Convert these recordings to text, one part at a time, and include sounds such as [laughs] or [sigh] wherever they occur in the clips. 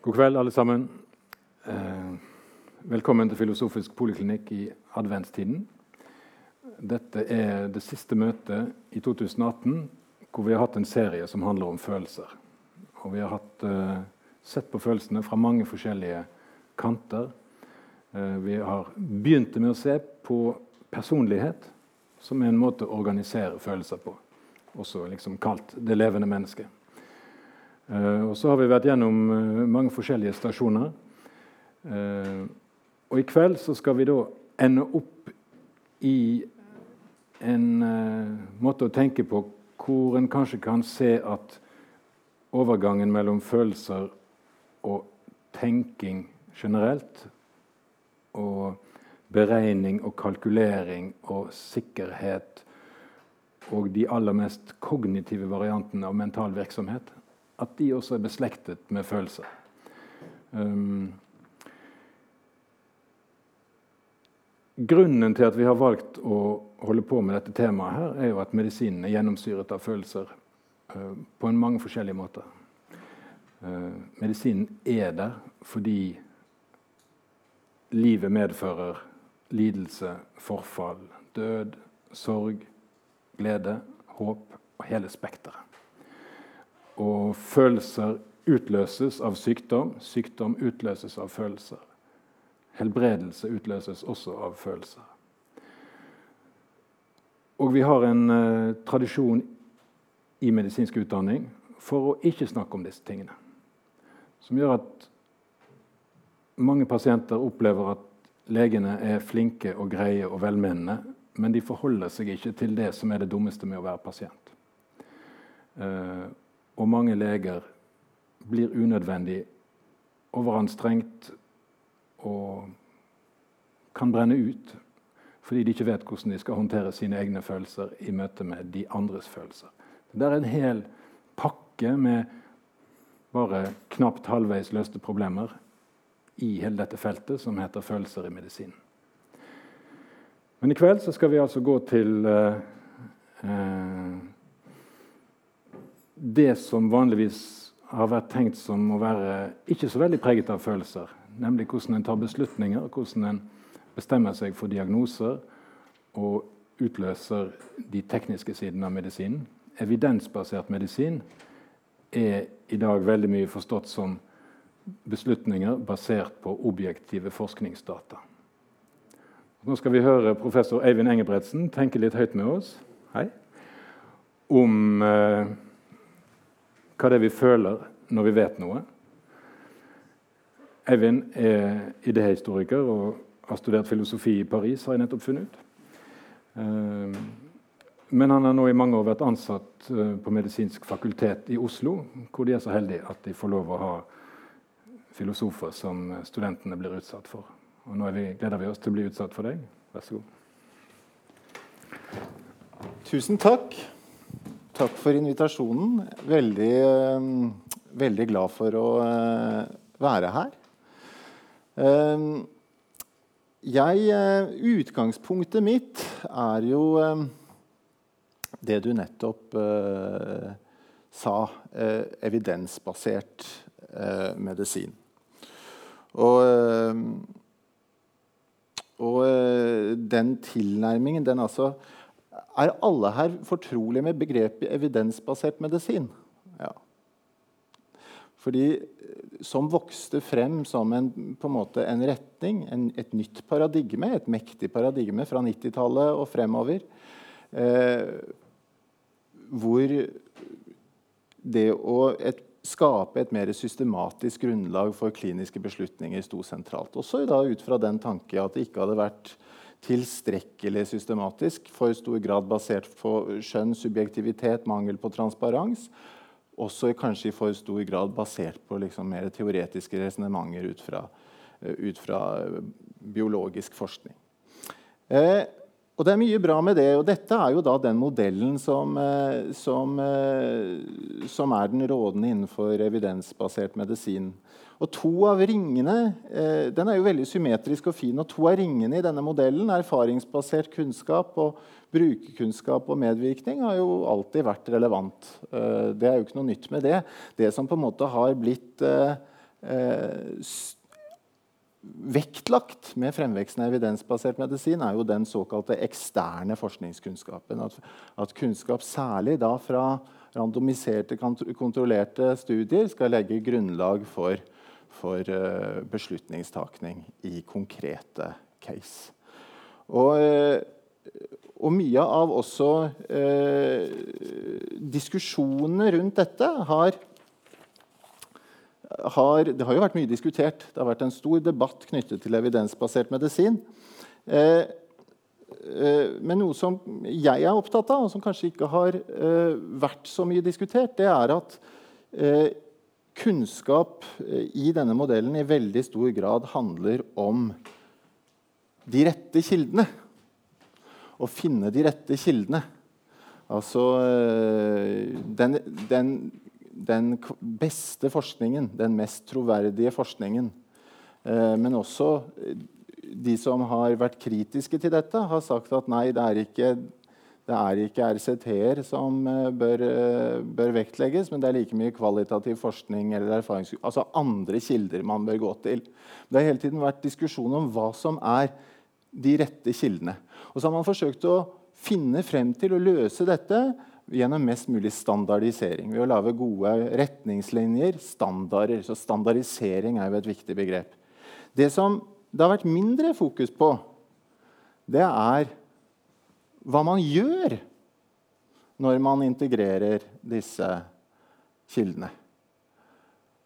God kveld, alle sammen. Eh, velkommen til Filosofisk poliklinikk i adventstiden. Dette er det siste møtet i 2018 hvor vi har hatt en serie som handler om følelser. Og vi har hatt, eh, sett på følelsene fra mange forskjellige kanter. Eh, vi har begynt med å se på personlighet, som er en måte å organisere følelser på. Også liksom kalt det levende mennesket. Uh, og så har vi vært gjennom uh, mange forskjellige stasjoner. Uh, og i kveld så skal vi da ende opp i en måte å tenke på hvor en kanskje kan se at overgangen mellom følelser og tenking generelt, og beregning og kalkulering og sikkerhet og de aller mest kognitive variantene av mental virksomhet at de også er beslektet med følelser. Um, grunnen til at vi har valgt å holde på med dette temaet, her, er jo at medisinen er gjennomsyret av følelser uh, på en mange forskjellige måter. Uh, medisinen er der fordi livet medfører lidelse, forfall, død, sorg, glede, håp og hele spekteret. Og følelser utløses av sykdom. Sykdom utløses av følelser. Helbredelse utløses også av følelser. Og vi har en eh, tradisjon i medisinsk utdanning for å ikke snakke om disse tingene. Som gjør at mange pasienter opplever at legene er flinke og greie og velmenende, men de forholder seg ikke til det som er det dummeste med å være pasient. Eh, og mange leger blir unødvendig overanstrengt og kan brenne ut fordi de ikke vet hvordan de skal håndtere sine egne følelser i møte med de andres følelser. Det er en hel pakke med bare knapt halvveis løste problemer i hele dette feltet som heter følelser i medisin. Men i kveld skal vi altså gå til eh, eh, det som vanligvis har vært tenkt som å være ikke så veldig preget av følelser, nemlig hvordan en tar beslutninger, hvordan en bestemmer seg for diagnoser og utløser de tekniske sidene av medisinen. Evidensbasert medisin er i dag veldig mye forstått som beslutninger basert på objektive forskningsdata. Nå skal vi høre professor Eivind Engebretsen tenke litt høyt med oss Hei. om eh, hva det er vi føler når vi vet noe. Eivind er idéhistoriker og har studert filosofi i Paris, har jeg nettopp funnet ut. Ehm, men han har nå i mange år vært ansatt eh, på medisinsk fakultet i Oslo, hvor de er så heldige at de får lov å ha filosofer som studentene blir utsatt for. Og nå vi, gleder vi oss til å bli utsatt for deg. Vær så god. Tusen takk. Takk for invitasjonen. Veldig, eh, veldig glad for å eh, være her. Eh, jeg, utgangspunktet mitt er jo det du nettopp sa. evidensbasert medisin. Og, og den tilnærmingen, den altså er alle her fortrolige med begrepet evidensbasert medisin? Ja. Fordi eh, som vokste frem som en, en, måte, en retning, en, et nytt paradigme, et mektig paradigme fra 90-tallet og fremover, eh, hvor det å et, skape et mer systematisk grunnlag for kliniske beslutninger sto sentralt. Også da ut fra den tanke at det ikke hadde vært tilstrekkelig systematisk, for stor grad basert på skjønn, subjektivitet, mangel på transparens. Også kanskje i for stor grad basert på liksom mer teoretiske resonnementer ut, eh, ut, fra eh, biologisk forskning. Eh, og det er mye bra med det. Og dette er jo da den modellen som, eh, som, som er den rådende innenfor evidensbasert medisin. Og to av ringene eh, den er jo veldig symmetrisk og fin, og to av ringene i denne modellen, erfaringsbasert kunnskap og brukerkunnskap og medvirkning, har jo alltid vært relevant. Eh, det er jo ikke noe nytt med det. Det som på en måte har blitt eh, vektlagt med fremveksten av evidensbasert medisin, er jo den såkalte eksterne forskningskunnskapen. At, at kunnskap, særlig da fra randomiserte, kontrollerte studier, skal legge grunnlag for, for uh, beslutningstakning i konkrete case. Og, uh, og mye av også eh, diskusjonene rundt dette har har, det har jo vært mye diskutert. Det har vært en stor debatt knyttet til evidensbasert medisin. Eh, eh, men noe som jeg er opptatt av, og som kanskje ikke har eh, vært så mye diskutert, det er at eh, kunnskap eh, i denne modellen i veldig stor grad handler om de rette kildene. Å finne de rette kildene. Altså eh, den, den den beste forskningen, den mest troverdige forskningen. Eh, men også de som har vært kritiske til dette, har sagt at nei, det er ikke, det er ikke RCT-er som eh, bør, bør, vektlegges, men det er like mye kvalitativ forskning eller erfarings... Altså andre kilder man bør gå til. Det har hele tiden vært diskusjon om hva som er de rette kildene. Og så har man forsøkt å finne frem til å løse dette gjennom mest mulig standardisering. Ved å lage gode retningslinjer, standarder. Så standardisering er jo et viktig begrep. Det som det har vært mindre fokus på, det er hva man gjør når man integrerer disse kildene.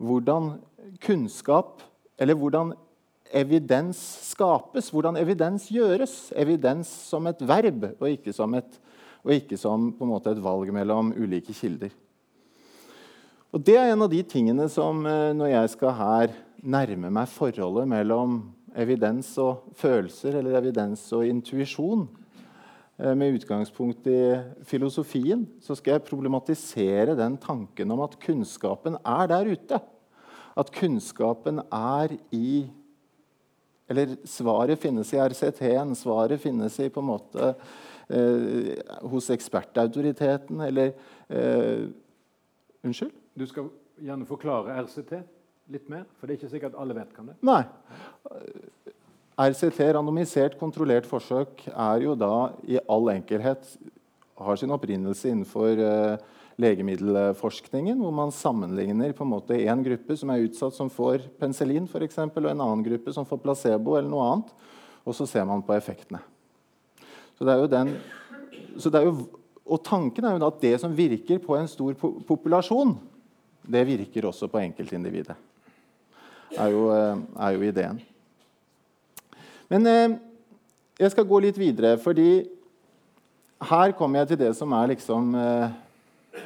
Hvordan kunnskap, eller hvordan evidens skapes, hvordan evidens gjøres. Evidens som et verb og ikke som et og ikke som et valg mellom ulike kilder. Og Det er en av de tingene som eh, når jeg skal her nærme meg forholdet mellom evidens og følelser, eller evidens og intuisjon, med utgangspunkt i filosofien, så skal jeg problematisere den tanken om at kunnskapen er der ute. At kunnskapen er i Eller svaret finnes i RCT-en, svaret finnes i på en måte eh, hos ekspertautoriteten eller eh, Unnskyld? Du skal gjerne forklare RCT litt mer, for det er ikke sikkert alle vet hva det. Nei. RCT, randomisert kontrollert forsøk, er jo da i all enkelhet har sin opprinnelse innenfor uh, legemiddelforskningen, hvor man sammenligner på en måte en gruppe som er utsatt, som får penicillin, for eksempel, og en annen gruppe som får placebo eller noe annet. Og så ser man på effektene. Så det er jo den, er jo, og tanken er jo at det som virker på en stor po populasjon, det virker også på enkeltindividet. Er jo, eh, er jo ideen. Men eh, jeg skal gå litt videre, fordi her kommer jeg til det som er liksom eh,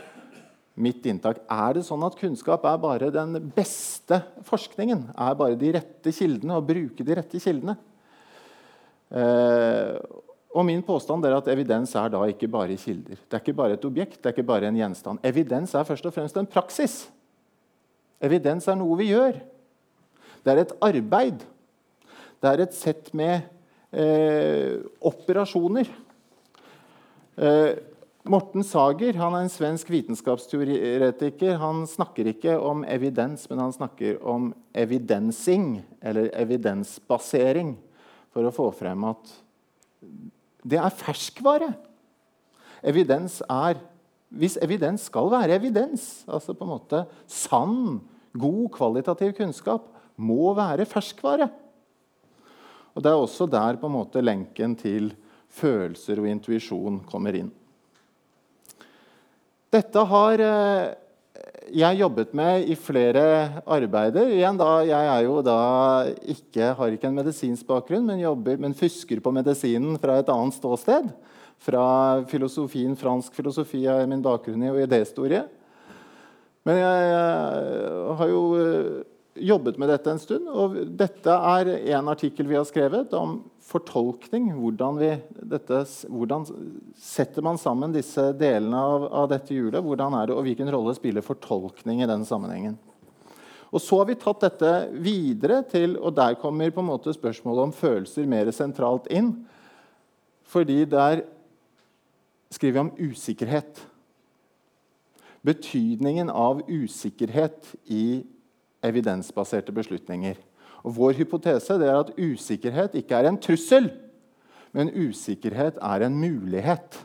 mitt inntak. Er det sånn at kunnskap er bare den beste forskningen? Er bare de rette kildene, å bruke de rette kildene? Eh, og min påstand er at Evidens er da ikke bare kilder. Det er ikke bare et objekt, det er ikke bare en gjenstand. Evidens er først og fremst en praksis. Evidens er noe vi gjør. Det er et arbeid. Det er et sett med eh, operasjoner. Eh, Morten Sager han er en svensk vitenskapsteoretiker. Han snakker ikke om evidens, men han snakker om evidensing, eller evidensbasering, for å få frem at det er ferskvare. Evidens er Hvis evidens skal være evidens, altså på en måte sann, god, kvalitativ kunnskap, må være ferskvare. Og Det er også der på en måte lenken til følelser og intuisjon kommer inn. Dette har eh, jeg jobbet med i flere arbeider. Igjen da, Jeg er jo da ikke, har ikke en medisinsk bakgrunn, men, jobber, men fusker på medisinen fra et annet ståsted. Fra filosofien, Fransk filosofi er min bakgrunn i, og idéhistorie. Men jeg, jeg har jo eh, jobbet med dette en stund. Og dette er en artikkel vi har skrevet om fortolkning. Hvordan, vi, dette, hvordan setter man sammen disse delene av, av dette hjulet? Hvordan er det, og hvilken rolle spiller fortolkning i den sammenhengen? Og Så har vi tatt dette videre til Og der kommer på en måte spørsmålet om følelser mer sentralt inn. Fordi der skriver vi om usikkerhet. Betydningen av usikkerhet i evidensbaserte beslutninger. Og Vår hypotese er at usikkerhet ikke er en trussel, men usikkerhet er en mulighet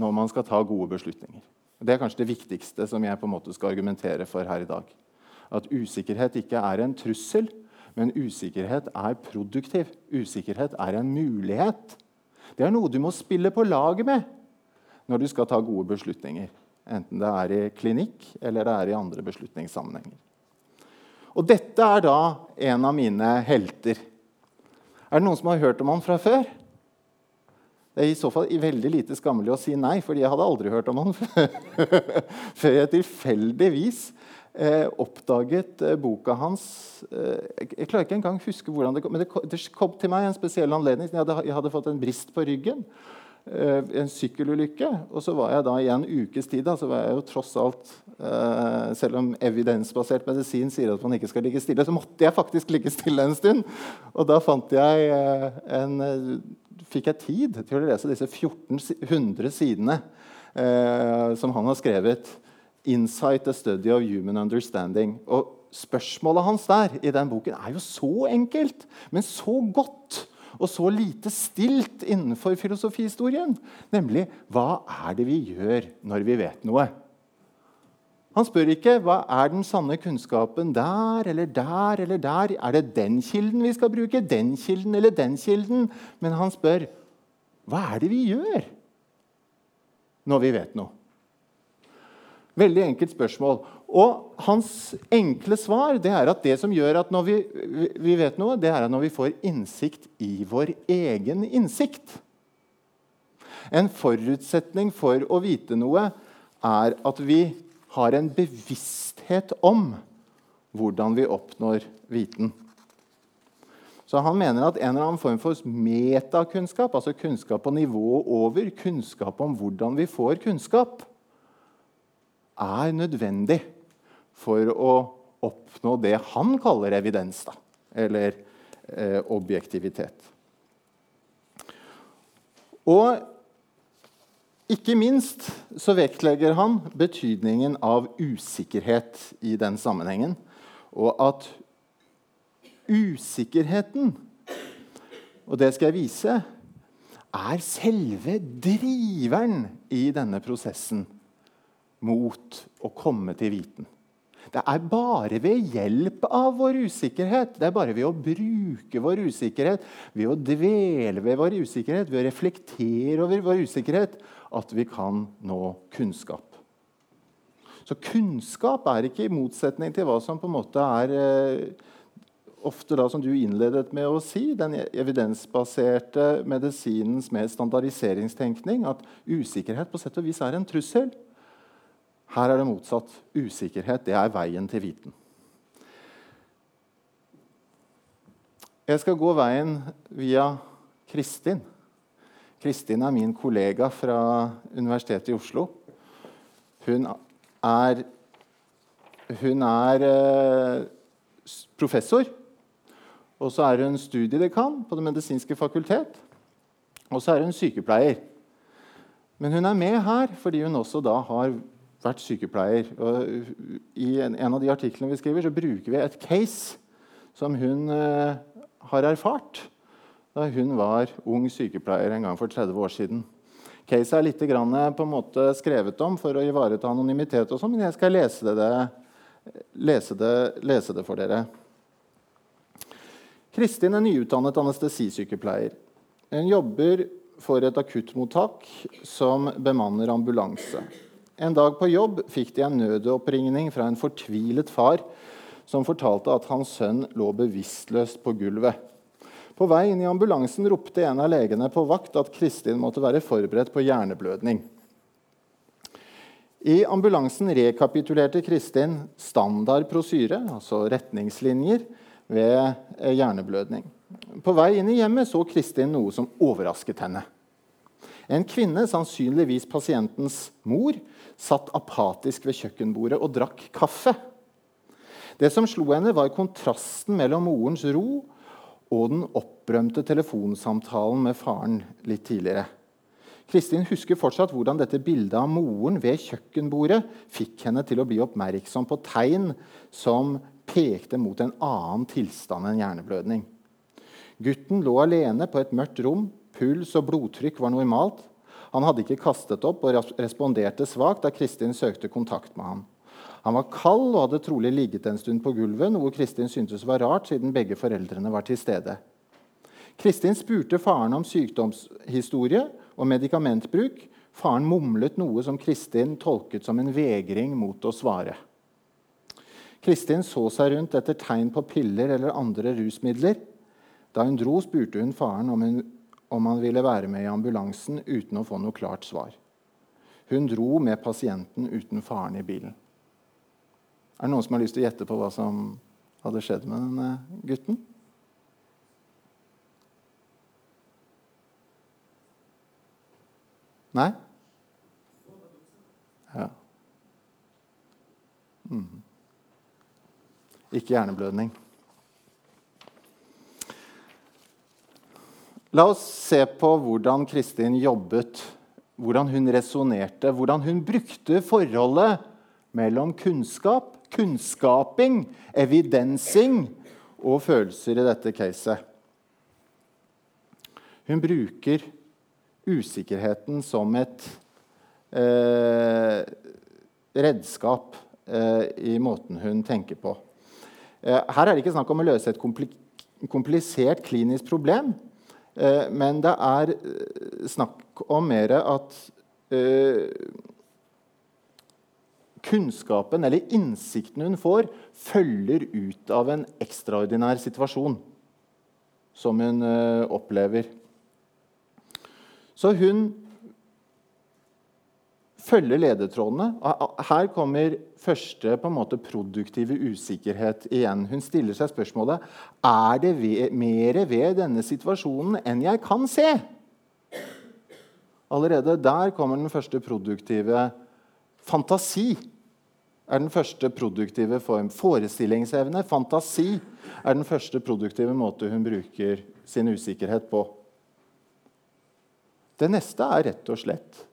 når man skal ta gode beslutninger. Det er kanskje det viktigste som jeg på en måte skal argumentere for her i dag. At usikkerhet ikke er en trussel, men usikkerhet er produktiv. Usikkerhet er en mulighet. Det er noe du må spille på laget med når du skal ta gode beslutninger. Enten det er i klinikk eller det er i andre beslutningssammenhenger. Og dette er da en av mine helter. Er det noen som har hørt om han fra før? Det er i så fall veldig lite skammelig å si nei, fordi jeg hadde aldri hørt om han [laughs] før jeg tilfeldigvis eh, oppdaget eh, boka hans eh, Jeg klarer ikke engang huske hvordan det kom, men det kom, til meg en spesiell anledning. Jeg hadde fått en brist på ryggen. Eh, en sykkelulykke. Og så var jeg da i en ukes tid da, så var jeg jo tross alt eh, Selv om evidensbasert medisin sier at man ikke skal ligge stille, så måtte jeg faktisk ligge stille en stund. Og da fant jeg eh, en, fikk jeg tid til å lese disse 1400 sidene eh, som han har skrevet. 'Insight a study of human understanding'. Og Spørsmålet hans der i den boken er jo så enkelt, men så godt og så lite stilt innenfor filosofihistorien. Nemlig hva er det vi gjør når vi vet noe? Han spør ikke hva er den sanne kunnskapen der eller der eller der. Er det den kilden vi skal bruke? Den kilden eller den kilden? Men han spør hva er det vi gjør når vi vet noe? Veldig enkelt spørsmål. Og hans enkle svar det er at det som gjør at når vi, vi, vet noe, det er at når vi får innsikt i vår egen innsikt. En forutsetning for å vite noe er at vi har en bevissthet om hvordan vi oppnår viten. Så Han mener at en eller annen form for metakunnskap, altså kunnskap på nivået over, kunnskap om hvordan vi får kunnskap, er nødvendig for å oppnå det han kaller evidens, da, eller eh, objektivitet. Og ikke minst så vektlegger han betydningen av usikkerhet i den sammenhengen. Og at usikkerheten, og det skal jeg vise, er selve driveren i denne prosessen mot å komme til viten. Det er bare ved hjelp av vår usikkerhet, det er bare ved å bruke vår usikkerhet, ved å dvele ved vår usikkerhet, ved å reflektere over vår usikkerhet, at vi kan nå kunnskap. Så kunnskap er ikke i motsetning til hva som på en måte er eh, ofte da, som du innledet med å si, den evidensbaserte medisinens mer standardiseringstenkning, at usikkerhet på sett og vis er en trussel. Her er det motsatt. Usikkerhet det er veien til viten. Jeg skal gå veien via Kristin. Kristin er min kollega fra Universitetet i Oslo. Hun er, hun er eh, professor. Og så er hun studiedekan på Det medisinske fakultet. Og så er hun sykepleier. Men hun er med her fordi hun også da har vært sykepleier. Og I en, en, av de artiklene vi skriver, så bruker vi et case som hun uh, har erfart da hun var ung sykepleier en gang for 30 år siden. Caset er litt grann, eh, på en måte skrevet om for å ivareta anonymitet, og sånn, men jeg skal lese det, lese, det, lese det for dere. Kristin er nyutdannet anestesisykepleier. Hun jobber for et akuttmottak som bemanner ambulanse. En dag på jobb fikk de en nødoppringning fra en fortvilet far som fortalte at hans sønn lå bevisstløst på gulvet. På vei inn i ambulansen ropte en av legene på vakt at Kristin måtte være forberedt på hjerneblødning. I ambulansen rekapitulerte Kristin standard prosyre, altså retningslinjer, ved hjerneblødning. På vei inn i hjemmet så Kristin noe som overrasket henne. En kvinne, sannsynligvis pasientens mor, satt apatisk ved kjøkkenbordet og drakk kaffe. Det som slo henne, var kontrasten mellom morens ro og den opprømte telefonsamtalen med faren litt tidligere. Kristin husker fortsatt hvordan dette bildet av moren ved kjøkkenbordet fikk henne til å bli oppmerksom på tegn som pekte mot en annen tilstand enn hjerneblødning. Gutten lå alene på et mørkt rom. Puls og blodtrykk var normalt. Han hadde ikke kastet opp og responderte svakt da Kristin søkte kontakt med ham. Han var kald og hadde trolig ligget en stund på gulvet, noe Kristin syntes var rart, siden begge foreldrene var til stede. Kristin spurte faren om sykdomshistorie og medikamentbruk. Faren mumlet noe som Kristin tolket som en vegring mot å svare. Kristin så seg rundt etter tegn på piller eller andre rusmidler. Da hun dro, spurte hun faren om, hun, om han ville være med i ambulansen uten å få noe klart svar. Hun dro med pasienten uten faren i bilen. Er det noen som har lyst til å gjette på hva som hadde skjedd med denne gutten? Nei? Ja. Mm. Ikke hjerneblødning. La oss se på hvordan Kristin jobbet, hvordan hun resonnerte, hvordan hun brukte forholdet mellom kunnskap kunnskaping, evidensing og følelser i dette caset. Hun bruker usikkerheten som et eh, redskap eh, i måten hun tenker på. Eh, her er det ikke snakk om å løse et komplisert klinisk problem, men det er eh, snakk om mer at eh, kunnskapen eller innsikten hun får, følger ut av en ekstraordinær situasjon som hun opplever. Så hun følger ledetrådene. Her kommer første på en måte produktive usikkerhet igjen. Hun stiller seg spørsmålet er det ved, mer ved denne situasjonen enn jeg kan se. Allerede der kommer den første produktive fantasi er den første produktive form. Forestillingsevne, fantasi, er den første produktive måte hun bruker sin usikkerhet på. Det neste er rett og slett,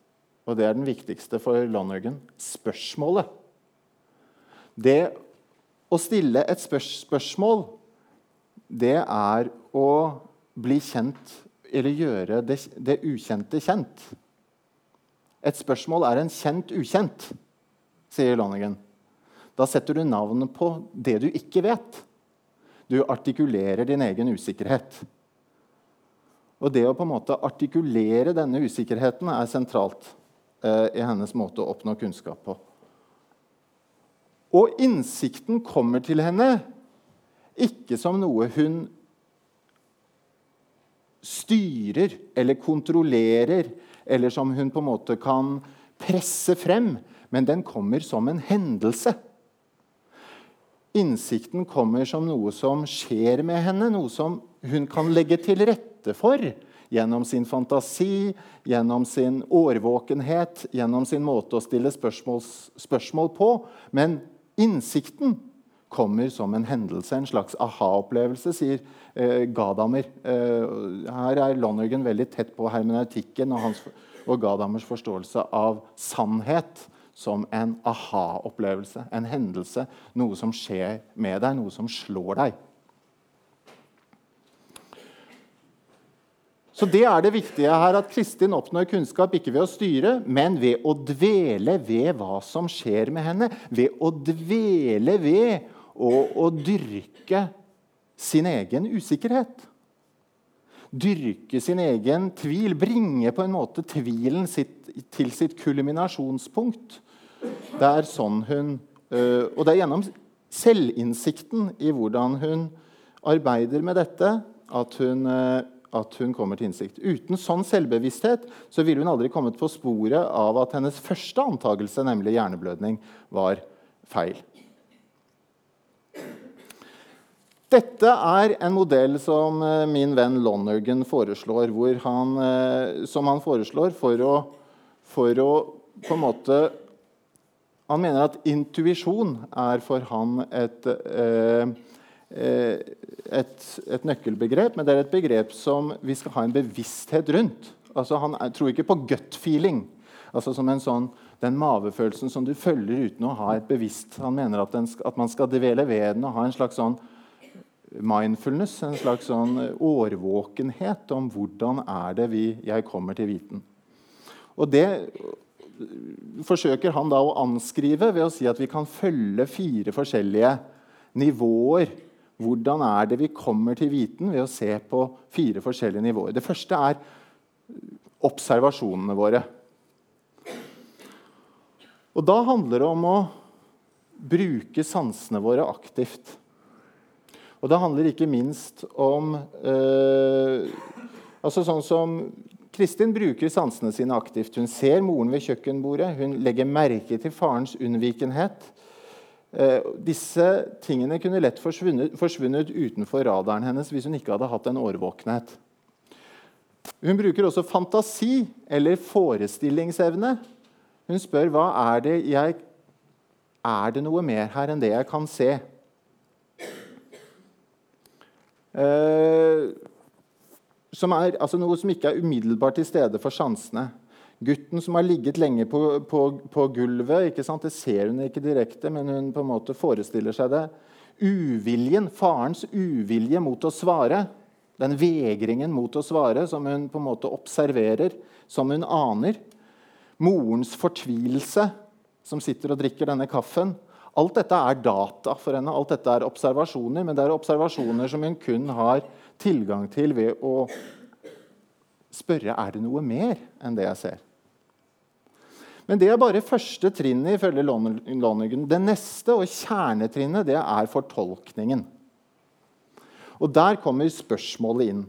og det er den viktigste for Lonergan, spørsmålet. Det å stille et spørs spørsmål, det er å bli kjent eller gjøre det, det ukjente kjent. Et spørsmål er en kjent ukjent, sier Lonergan. Da setter du navnet på det du ikke vet. Du artikulerer din egen usikkerhet. Og det å på en måte artikulere denne usikkerheten er sentralt i hennes måte å oppnå kunnskap på. Og innsikten kommer til henne ikke som noe hun styrer eller kontrollerer, eller som hun på en måte kan presse frem, men den kommer som en hendelse. Innsikten kommer som noe som skjer med henne, noe som hun kan legge til rette for gjennom sin fantasi, gjennom sin årvåkenhet, gjennom sin måte å stille spørsmål, spørsmål på. Men innsikten kommer som en hendelse, en slags aha-opplevelse, sier eh, Gadamer. Eh, her er Lonergan veldig tett på hermeneutikken og, hans, og Gadamers forståelse av sannhet som en aha-opplevelse, en hendelse, noe som skjer med deg, noe som slår deg. Så Det er det viktige her, at Kristin oppnår kunnskap ikke ved å styre, men ved å dvele ved hva som skjer med henne. Ved å dvele ved å, å dyrke sin egen usikkerhet. Dyrke sin egen tvil. Bringe på en måte tvilen sitt, til sitt kulminasjonspunkt. Det er sånn hun øh, Og det er gjennom selvinnsikten i hvordan hun arbeider med dette, at hun, øh, at hun kommer til innsikt. Uten sånn selvbevissthet så ville hun aldri kommet på sporet av at hennes første antakelse, nemlig hjerneblødning, var feil. Dette er en modell som øh, min venn Lonergan foreslår, han, som han foreslår for å, for å på en måte han mener at intuisjon er for han et, eh, et, et, nøkkelbegrep, men det er et begrep som vi skal ha en bevissthet rundt. Altså, han tror ikke på gut feeling. Altså som en sånn, Den mavefølelsen som du følger uten å ha et bevisst Han mener at, den, at man skal dvele ved den og ha en slags sånn mindfulness, en slags sånn årvåkenhet om hvordan er det vi, jeg kommer til viten. Og det forsøker han da å anskrive ved å si at vi kan følge fire forskjellige nivåer. Hvordan er det vi kommer til viten ved å se på fire forskjellige nivåer? Det første er observasjonene våre. Og da handler det om å bruke sansene våre aktivt. Og det handler ikke minst om eh, altså Sånn som Kristin bruker sansene sine aktivt. Hun ser moren ved kjøkkenbordet, hun legger merke til farens unnvikenhet. Eh, disse tingene kunne lett forsvunnet, forsvunnet, utenfor radaren hennes hvis hun ikke hadde hatt en årvåkenhet. Hun bruker også fantasi eller forestillingsevne. Hun spør hva er det jeg Er det noe mer her enn det jeg kan se? Eh, som er altså noe som ikke er umiddelbart til stede for sansene. Gutten som har ligget lenge på, på, på gulvet, det ser hun ikke direkte, men hun på en måte forestiller seg det. Uviljen, farens uvilje mot å svare, den vegringen mot å svare som hun på en måte observerer, som hun aner. Morens fortvilelse, som sitter og drikker denne kaffen. Alt dette er data for henne, alt dette er observasjoner, men det er observasjoner som hun kun har tilgang til ved å spørre er det noe mer enn det jeg ser. Men det er bare første trinnet ifølge Lonergan. Det neste og kjernetrinnet det er fortolkningen. Og der kommer spørsmålet inn.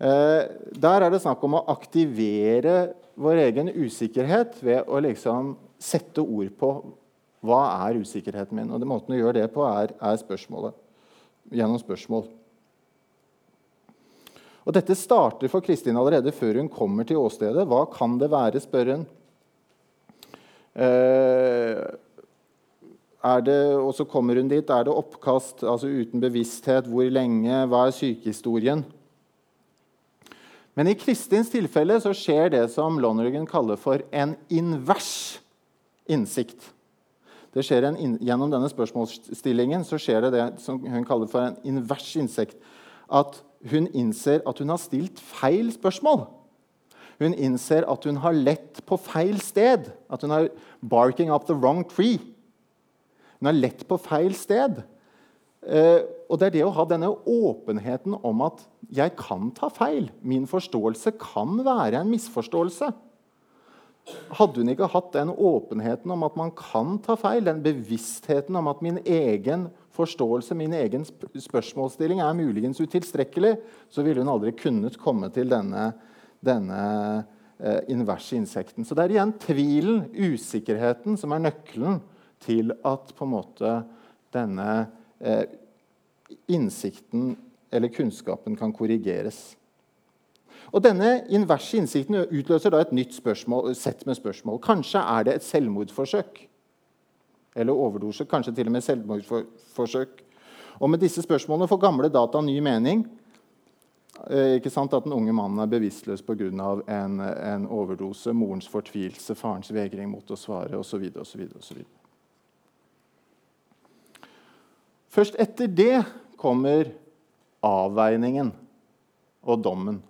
Eh, der er det snakk om å aktivere vår egen usikkerhet ved å liksom sette ord på hva er usikkerheten min. Og Måten å gjøre det på er, er spørsmålet. Gjennom spørsmål. Og Dette starter for Kristin allerede før hun kommer til åstedet. Hva kan det være, spør hun. Eh, det, og så kommer hun dit. Er det oppkast altså uten bevissthet? Hvor lenge? Hva er sykehistorien? Men i Kristins tilfelle så skjer det som Lonergan kaller for en invers innsikt. Det skjer en, gjennom denne spørsmålsstillingen så skjer det det som hun kaller for en invers innsikt. At hun innser at hun har stilt feil spørsmål. Hun innser at hun har lett på feil sted. At hun har 'barking up the wrong tree'. Hun har lett på feil sted. Eh, og Det er det å ha denne åpenheten om at 'jeg kan ta feil'. Min forståelse kan være en misforståelse. Hadde hun ikke hatt den åpenheten om at man kan ta feil, den bevisstheten om at min egen forståelse, min egen spørsmålsstilling er muligens utilstrekkelig, så ville hun aldri kunnet komme til denne, denne eh, inverse insekten. Så det er igjen tvilen, usikkerheten, som er nøkkelen til at på en måte denne eh, innsikten eller kunnskapen kan korrigeres. Og Denne inverse innsikten utløser da et nytt spørsmål, sett med spørsmål. Kanskje er det et selvmordsforsøk? Eller overdose, kanskje til og med selvmordsforsøk. Og med disse spørsmålene får gamle data ny mening. Eh, ikke sant At den unge mannen er bevisstløs pga. En, en overdose, morens fortvilelse, farens vegring mot å svare osv. Først etter det kommer avveiningen og dommen.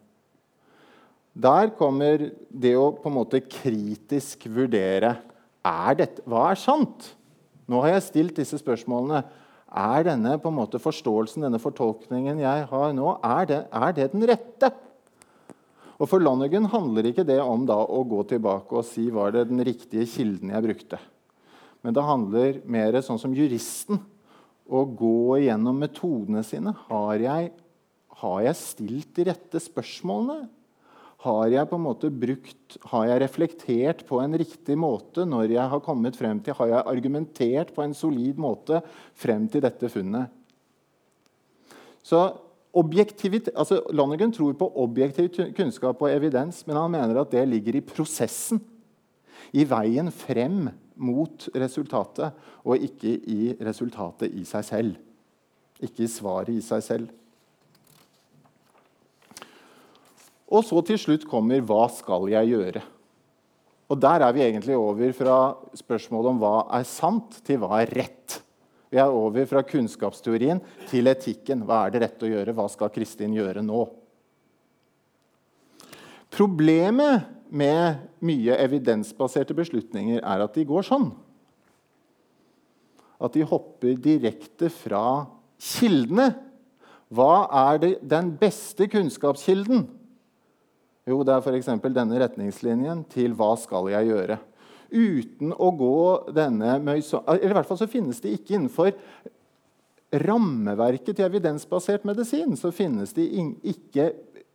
Der kommer det å på en måte kritisk vurdere er dette, hva er sant. Nå har jeg stilt disse spørsmålene. Er denne på en måte forståelsen, denne fortolkningen jeg har nå, er det, er det den rette? Og For Lonergan handler ikke det om da å gå tilbake og si var det den riktige kilden jeg brukte. Men det handler mer sånn som juristen å gå igjennom metodene sine. Har jeg, har jeg stilt de rette spørsmålene? Har jeg på en måte brukt, har jeg reflektert på en riktig måte når jeg har kommet frem til, har jeg argumentert på en solid måte frem til dette funnet? Så altså Lonergan tror på objektiv kunnskap og evidens, men han mener at det ligger i prosessen. I veien frem mot resultatet, og ikke i resultatet i seg selv. Ikke i svaret i seg selv. Og så til slutt kommer 'Hva skal jeg gjøre?' Og Der er vi egentlig over fra spørsmålet om hva er sant, til hva er rett. Vi er over fra kunnskapsteorien til etikken. Hva er det rett å gjøre? Hva skal Kristin gjøre nå? Problemet med mye evidensbaserte beslutninger er at de går sånn. At de hopper direkte fra kildene. Hva er det, den beste kunnskapskilden? Jo, det er f.eks. denne retningslinjen til 'hva skal jeg gjøre'? Uten å gå denne Eller i hvert fall så finnes det ikke innenfor rammeverket til evidensbasert medisin så finnes det ikke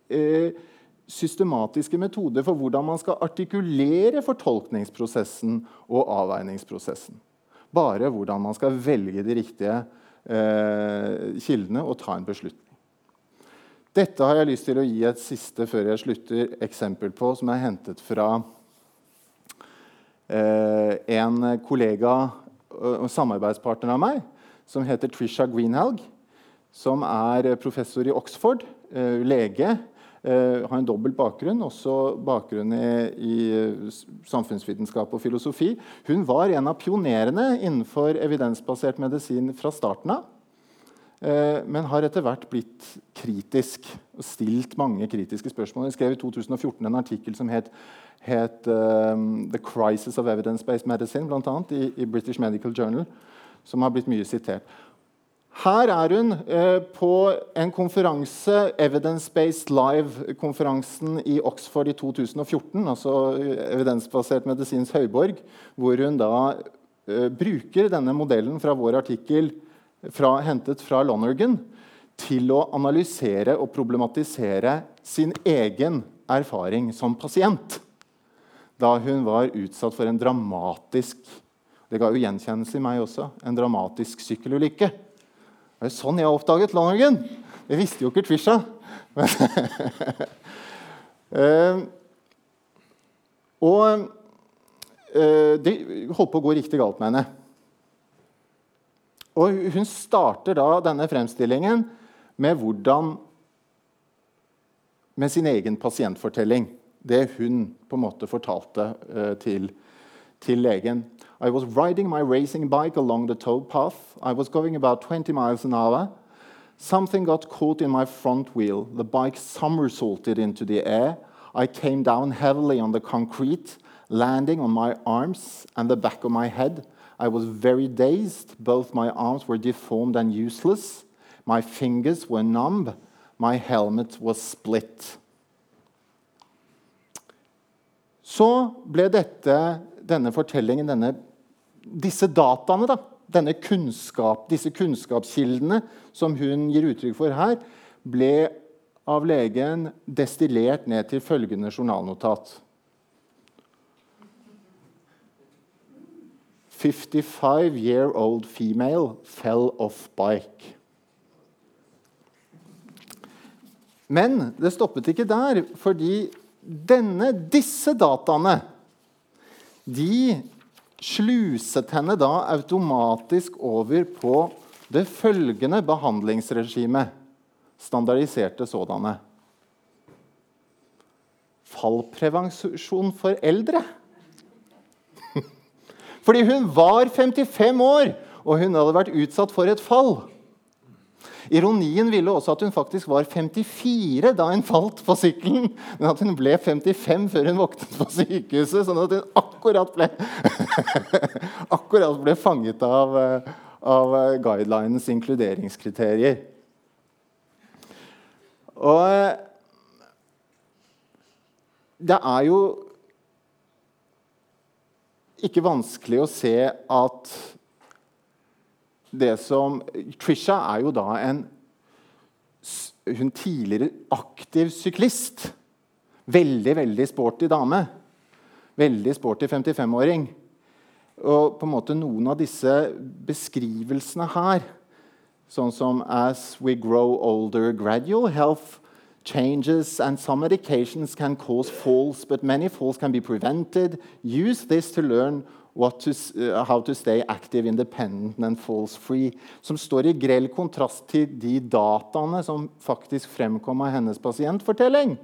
eh, systematiske metoder for hvordan man skal artikulere fortolkningsprosessen og avveiningsprosessen. Bare hvordan man skal velge de riktige eh, kildene og ta en beslutning. Dette har jeg lyst til å gi et siste før jeg slutter, eksempel på, som er hentet fra eh, en kollega og samarbeidspartner av meg som heter Trisha Greenhalg. Som er professor i Oxford, eh, lege. Eh, har en dobbelt bakgrunn, også bakgrunn i, i, samfunnsvitenskap og filosofi. Hun var en av pionerene innenfor evidensbasert medisin fra starten av. Eh, men har etter hvert blitt kritisk og stilt mange kritiske spørsmål. Hun skrev i 2014 en artikkel som het, het um, 'The Crisis of Evidence-Based Medicine', annet, i, i, British Medical Journal, som har blitt mye sitert. Her er hun eh, på en konferanse, Evidence-Based Live-konferansen i Oxford i 2014, altså evidensbasert medisins høyborg, hvor hun da eh, bruker denne modellen fra vår artikkel fra, hentet fra Lonergan til å analysere og problematisere sin egen erfaring som pasient da hun var utsatt for en dramatisk det ga jo gjenkjennelse i meg også. En dramatisk sykkelulykke. Det er jo sånn jeg har oppdaget Lonergan. Det visste jo ikke Trisha. uh, [laughs] og uh, det holdt på å gå riktig galt med henne. Og Hun starter da denne fremstillingen med hvordan med sin egen pasientfortelling. Det hun på en måte fortalte uh, til, til legen. I was riding my racing bike along the towpath. I was going about 20 miles an hour. Something got caught in my front wheel. The bike somersaulted into the air. I came down heavily on the concrete, landing on my arms and the back of my head. I was very dazed. Both my arms were deformed and useless. My fingers were numb. My helmet was split. Så ble dette, denne fortellingen, denne, disse dataene, da, denne kunnskap, disse kunnskapskildene som hun gir uttrykk for her, ble av legen destillert ned til følgende journalnotat. 55-year-old female fell off bike. Men det stoppet ikke der, fordi denne, disse dataene de sluset henne da automatisk over på det følgende behandlingsregimet. Standardiserte sådanne. Fallprevensjon for eldre. Fordi hun var 55 år, og hun hadde vært utsatt for et fall. Ironien ville også at hun faktisk var 54 da hun falt på sykkelen, men at hun ble 55 før hun våknet på sykehuset, sånn at hun akkurat ble, [laughs] akkurat ble fanget av, av guidelinens inkluderingskriterier. Og det er jo ikke vanskelig å se at det som Trisha er jo da en hun tidligere aktiv syklist. Veldig, veldig sporty dame. Veldig sporty 55-åring. Og på en måte noen av disse beskrivelsene her, sånn som As we grow older, gradual health changes, and some medications can cause falls, but many falls can be prevented. Use this to learn to, uh, how to stay active, independent and falls free. Som står i grell kontrast til de dataene som faktisk fremkom av hennes pasientfortelling.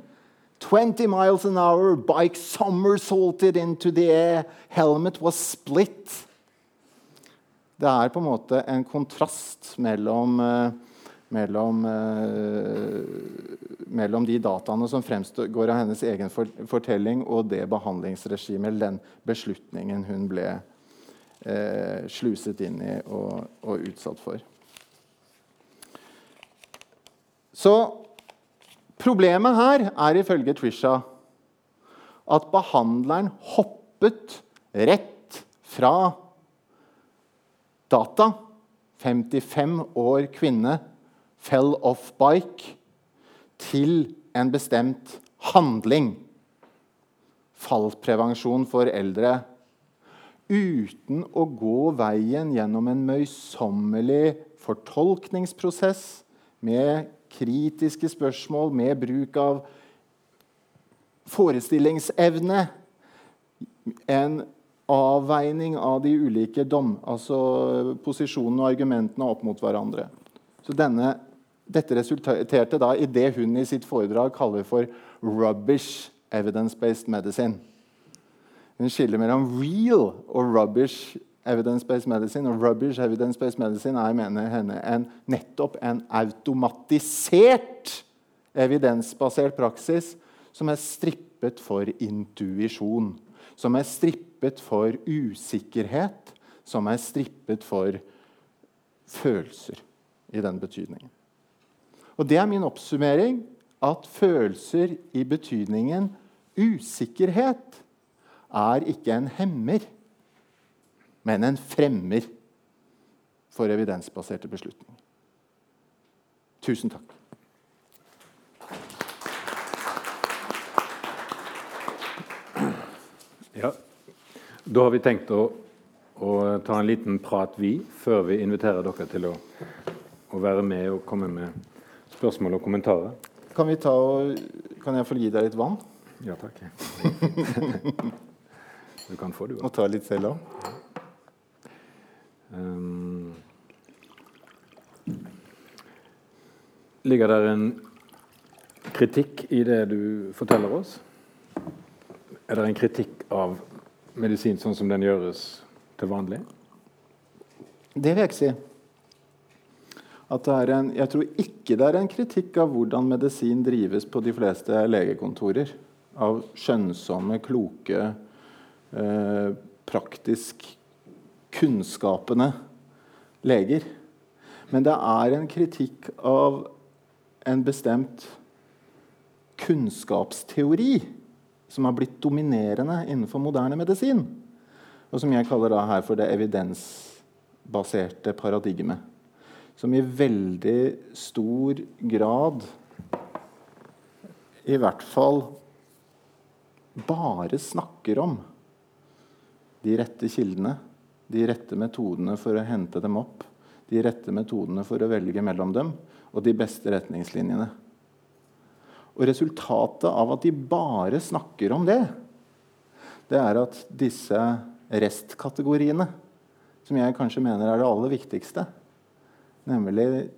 20 miles an hour, bike somersaulted into the air, helmet was split. Det er på en måte en kontrast mellom, eh, mellom, eh, mellom de dataene som fremgår av hennes egen for, fortelling, og det behandlingsregimet, den beslutningen hun ble eh, sluset inn i og, og utsatt for. Så problemet her er ifølge Trisha at behandleren hoppet rett fra data 55 år kvinne fell off bike til en bestemt handling. Fallprevensjon for eldre. Uten å gå veien gjennom en møysommelig fortolkningsprosess med kritiske spørsmål, med bruk av forestillingsevne. En avveining av de ulike dom, altså posisjonene og argumentene opp mot hverandre. Så denne, dette resulterte da i det hun i sitt foredrag kaller for 'rubbish evidence-based medicine'. Hun skiller mellom real og rubbish evidence-based medicine. Og rubbish evidence-based medicine er mener henne en, nettopp en automatisert evidensbasert praksis som er strippet for intuisjon. Som er strippet for usikkerhet. Som er strippet for følelser i den betydningen. Og Det er min oppsummering at følelser i betydningen usikkerhet er ikke en hemmer men en fremmer for evidensbaserte beslutninger. Tusen takk. Ja, Da har vi tenkt å, å, ta en liten prat, vi, før vi inviterer dere til å, å, være med og komme med spørsmål og kommentarer. Kan, vi ta og, kan jeg få gi deg litt vann? Ja takk. [laughs] du kan få det. Og ta litt selv òg? Um, ligger det en kritikk i det du forteller oss? Er det en kritikk av medisin sånn som den gjøres til vanlig? Det vil jeg ikke si. En, jeg tror ikke det er en kritikk av hvordan medisin drives på de fleste legekontorer. Av skjønnsomme, kloke, eh, praktisk kunnskapende leger. Men det er en kritikk av en bestemt kunnskapsteori som har blitt dominerende innenfor moderne medisin. Og som jeg kaller her for det evidensbaserte paradigmet. Som i veldig stor grad i hvert fall bare snakker om de rette kildene de rette metodene for å hente dem opp, de rette metodene for å velge mellom dem, og de beste retningslinjene. Og Resultatet av at de bare snakker om det, det er at disse restkategoriene, som jeg kanskje mener er det aller viktigste, nemlig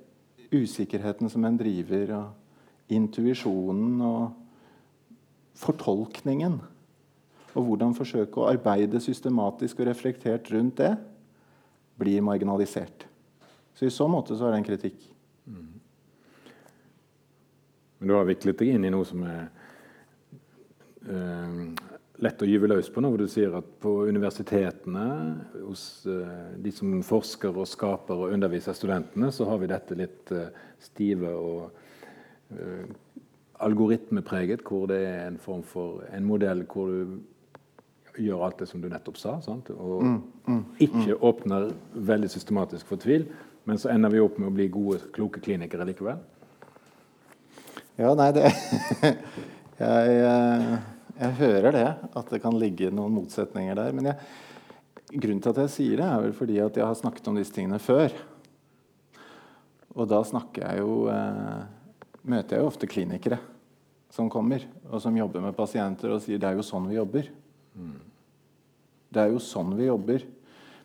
usikkerheten som en driver, og intuisjonen og fortolkningen og hvordan forsøke å arbeide systematisk og reflektert rundt det, blir marginalisert. Så i så måte så er det en kritikk. Mm. Men du har viklet deg inn i noe som er uh, lett å gyve løs på nå, hvor du sier at på universitetene, hos uh, de som forsker og skaper og underviser studentene, så har vi dette litt uh, stive og algoritmepreget, hvor det er en form for en modell hvor du gjør alt det som du nettopp sa. Sant? Og mm, mm, ikke mm. åpner veldig systematisk for tvil. Men så ender vi opp med å bli gode, kloke klinikere likevel. Ja, nei, det [laughs] jeg, eh, jeg, hører det, at det kan ligge noen motsetninger der. Men jeg, grunnen til at jeg sier det, er vel fordi at jeg har snakket om disse tingene før. Og da snakker jeg jo eh, Møter jeg jo ofte klinikere som kommer, og som jobber med pasienter og sier det er jo sånn vi jobber. Mm. Det er jo sånn vi jobber.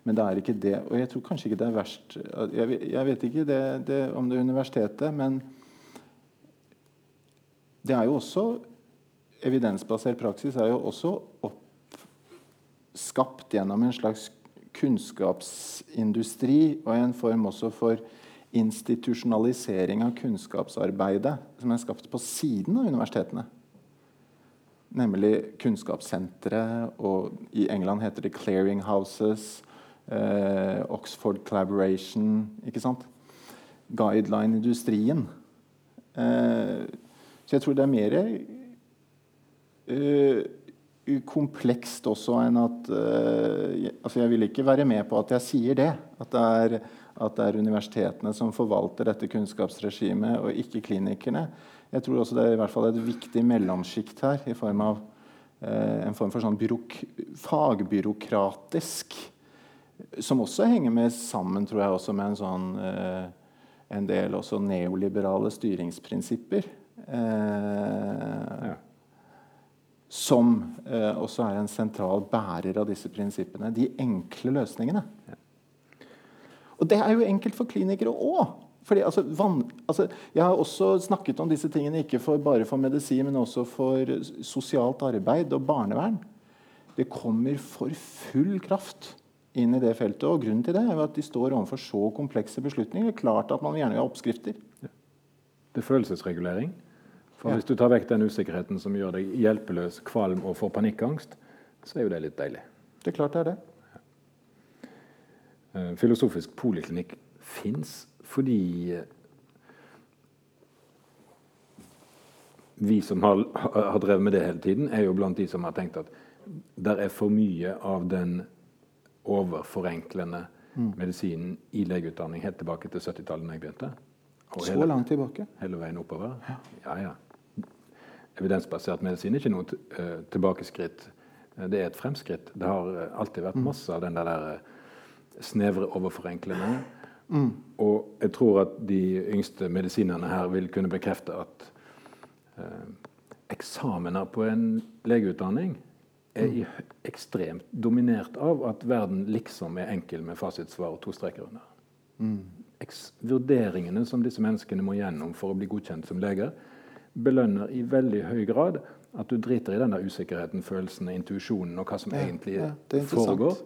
Men det er ikke det. Og jeg tror kanskje ikke det er verst Jeg, jeg vet ikke det, det, om det er universitetet, men det er jo også evidensbasert praksis er jo også skapt gjennom en slags kunnskapsindustri og en form også for institusjonalisering av kunnskapsarbeidet som er skapt på siden av universitetene. Nemlig kunnskapssentre, og i England heter det 'clearing houses', eh, Oxford Collaboration ikke sant? Guideline-industrien. Eh, så jeg tror det er mer komplekst også enn at uh, altså Jeg vil ikke være med på at jeg sier det. At det, er, at det er universitetene som forvalter dette kunnskapsregimet, og ikke klinikerne. Jeg tror også det er i hvert fall et viktig mellomsjikt her, i form av uh, en form for sånn fagbyråkratisk Som også henger med sammen, tror jeg, også med en sånn uh, en del også neoliberale styringsprinsipper. ja som eh, også er en sentral bærer av disse prinsippene. De enkle løsningene. Og det er jo enkelt for klinikere òg. Altså, altså, jeg har også snakket om disse tingene ikke for, bare for medisin, men også for sosialt arbeid og barnevern. Det kommer for full kraft inn i det feltet. og Grunnen til det er at de står overfor så komplekse beslutninger. Det er klart at man gjerne vil ha oppskrifter. Ja. Det er følelsesregulering. For Hvis du tar vekk den usikkerheten som gjør deg hjelpeløs, kvalm og får panikkangst, så er jo det litt deilig. Det er klart det er det. Eh, filosofisk poliklinikk fins fordi eh, vi som har, har, drevet med det hele tiden, er jo blant de som har tenkt at det er for mye av den overforenklende mm. medisinen i legeutdanning helt tilbake til 70-tallet da jeg begynte. Og så hele, langt tilbake? Hele veien oppover. Ja, ja. ja evidensbasert medisin er ikke noe uh, tilbakeskritt. Eh, det er et fremskritt. Det har uh, alltid vært mm. masse av den der snevre overforenklende. Mm. Og jeg tror at de yngste medisinerne her vil kunne bekrefte at eksamener på en legeutdanning er mm. ekstremt dominert av at verden liksom er enkel med fasitsvar og to streker under. Mm. Vurderingene som disse menneskene må gjennom for å bli godkjent som leger, belønner i veldig høy grad at du driter i den der usikkerheten, følelsen, intuisjonen og hva som ja, egentlig ja, foregår.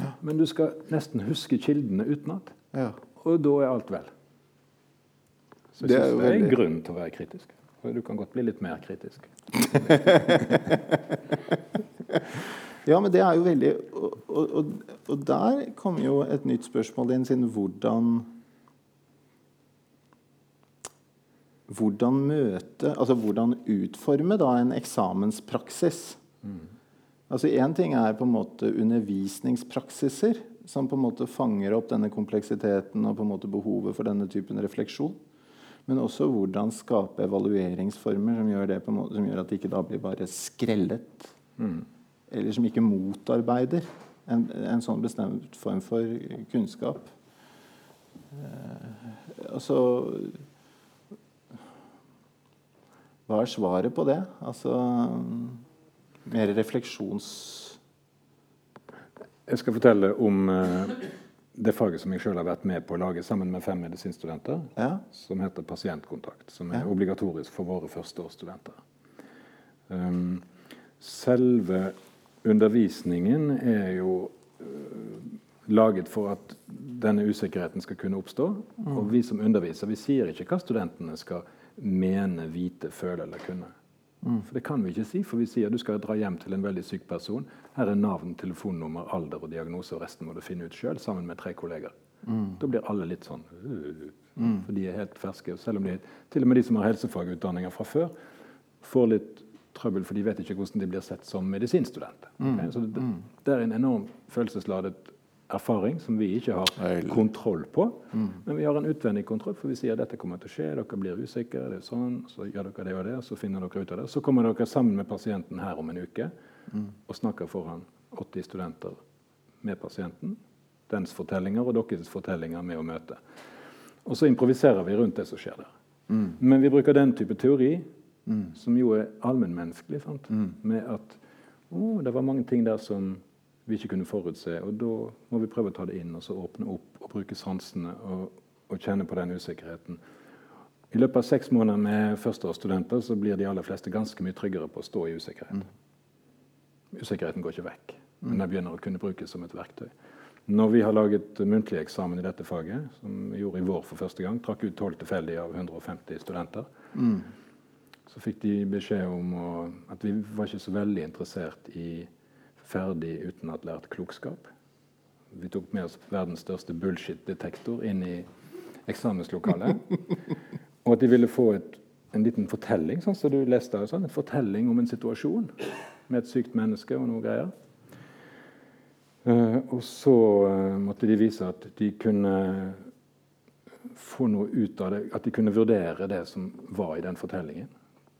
Ja. Men du skal nesten huske kildene utenat. Ja. Og da er alt vel. Så jeg det synes det er en grunn til å være kritisk. Og du kan godt bli litt mer kritisk. [laughs] ja, men det er jo veldig Og, og, og der kommer jo et nytt spørsmål inn, siden hvordan hvordan møte Altså hvordan utforme da en eksamenspraksis. Mm. Altså Én ting er på en måte undervisningspraksiser som på en måte fanger opp denne kompleksiteten og på en måte behovet for denne typen refleksjon. Men også hvordan skape evalueringsformer som gjør, måte, som gjør at det ikke da blir bare skrellet. Mm. Eller som ikke motarbeider en, en, sånn bestemt form for kunnskap. Eh, altså hva er svaret på det? Altså mer refleksjons... Jeg skal fortelle om uh, det faget som jeg sjøl har vært med på å lage sammen med fem medisinstudenter, ja. som heter pasientkontakt. Som er ja. obligatorisk for våre førsteårsstudenter. Um, selve undervisningen er jo uh, laget for at denne usikkerheten skal kunne oppstå. Mm. Og vi som underviser, vi sier ikke hva studentene skal gjøre mene, vite, føle eller kunne. Mm. For Det kan vi ikke si, for vi sier du skal dra hjem til en veldig syk person. Her er navn, telefonnummer, alder og diagnose, og resten må du finne ut sjøl sammen med tre kolleger. Mm. Da blir alle litt sånn uh, mm. For de er helt ferske. Selv om de, til og med de som har helsefagutdanninger fra før, får litt trøbbel, for de vet ikke hvordan de blir sett som medisinstudenter. Mm. Okay? Så det, mm. det, er en enorm følelsesladet erfaring som vi ikke har kontroll på. Mm. Men vi har en utvendig kontroll, for vi sier at dette kommer til å skje, dere blir usikre, det er sånn, så gjør dere det og det, så finner dere ut av det. Så kommer dere sammen med pasienten her om en uke mm. og snakker foran 80 studenter med pasienten. Dens fortellinger og deres fortellinger med å møte. Og så improviserer vi rundt det som skjer der. Mm. Men vi bruker den type teori, som jo er allmennmenneskelig, med at å, det var mange ting der som vi ikke kunne forutse. Og da må vi prøve å ta det inn og så åpne opp og bruke sansene og, og kjenne på den usikkerheten. I løpet av seks måneder med førsteårsstudenter så blir de aller fleste ganske mye tryggere på å stå i usikkerhet. Usikkerheten går ikke vekk, men den begynner å kunne brukes som et verktøy. Når vi har laget muntlig eksamen i dette faget, som vi gjorde i vår for første gang, trakk ut 12 tilfeldige av 150 studenter, mm. så fikk de beskjed om å, at vi var ikke så veldig interessert i ferdig utenatlært klokskap. Vi tok med oss verdens største bullshit-detektor inn i eksamenslokalet. og at de ville få et, en liten fortelling, sånn som du leste, sånn, en fortelling om en situasjon med et sykt menneske og noe greier. Uh, og så uh, måtte de vise at de kunne få noe ut av det, at de kunne vurdere det som var i den fortellingen.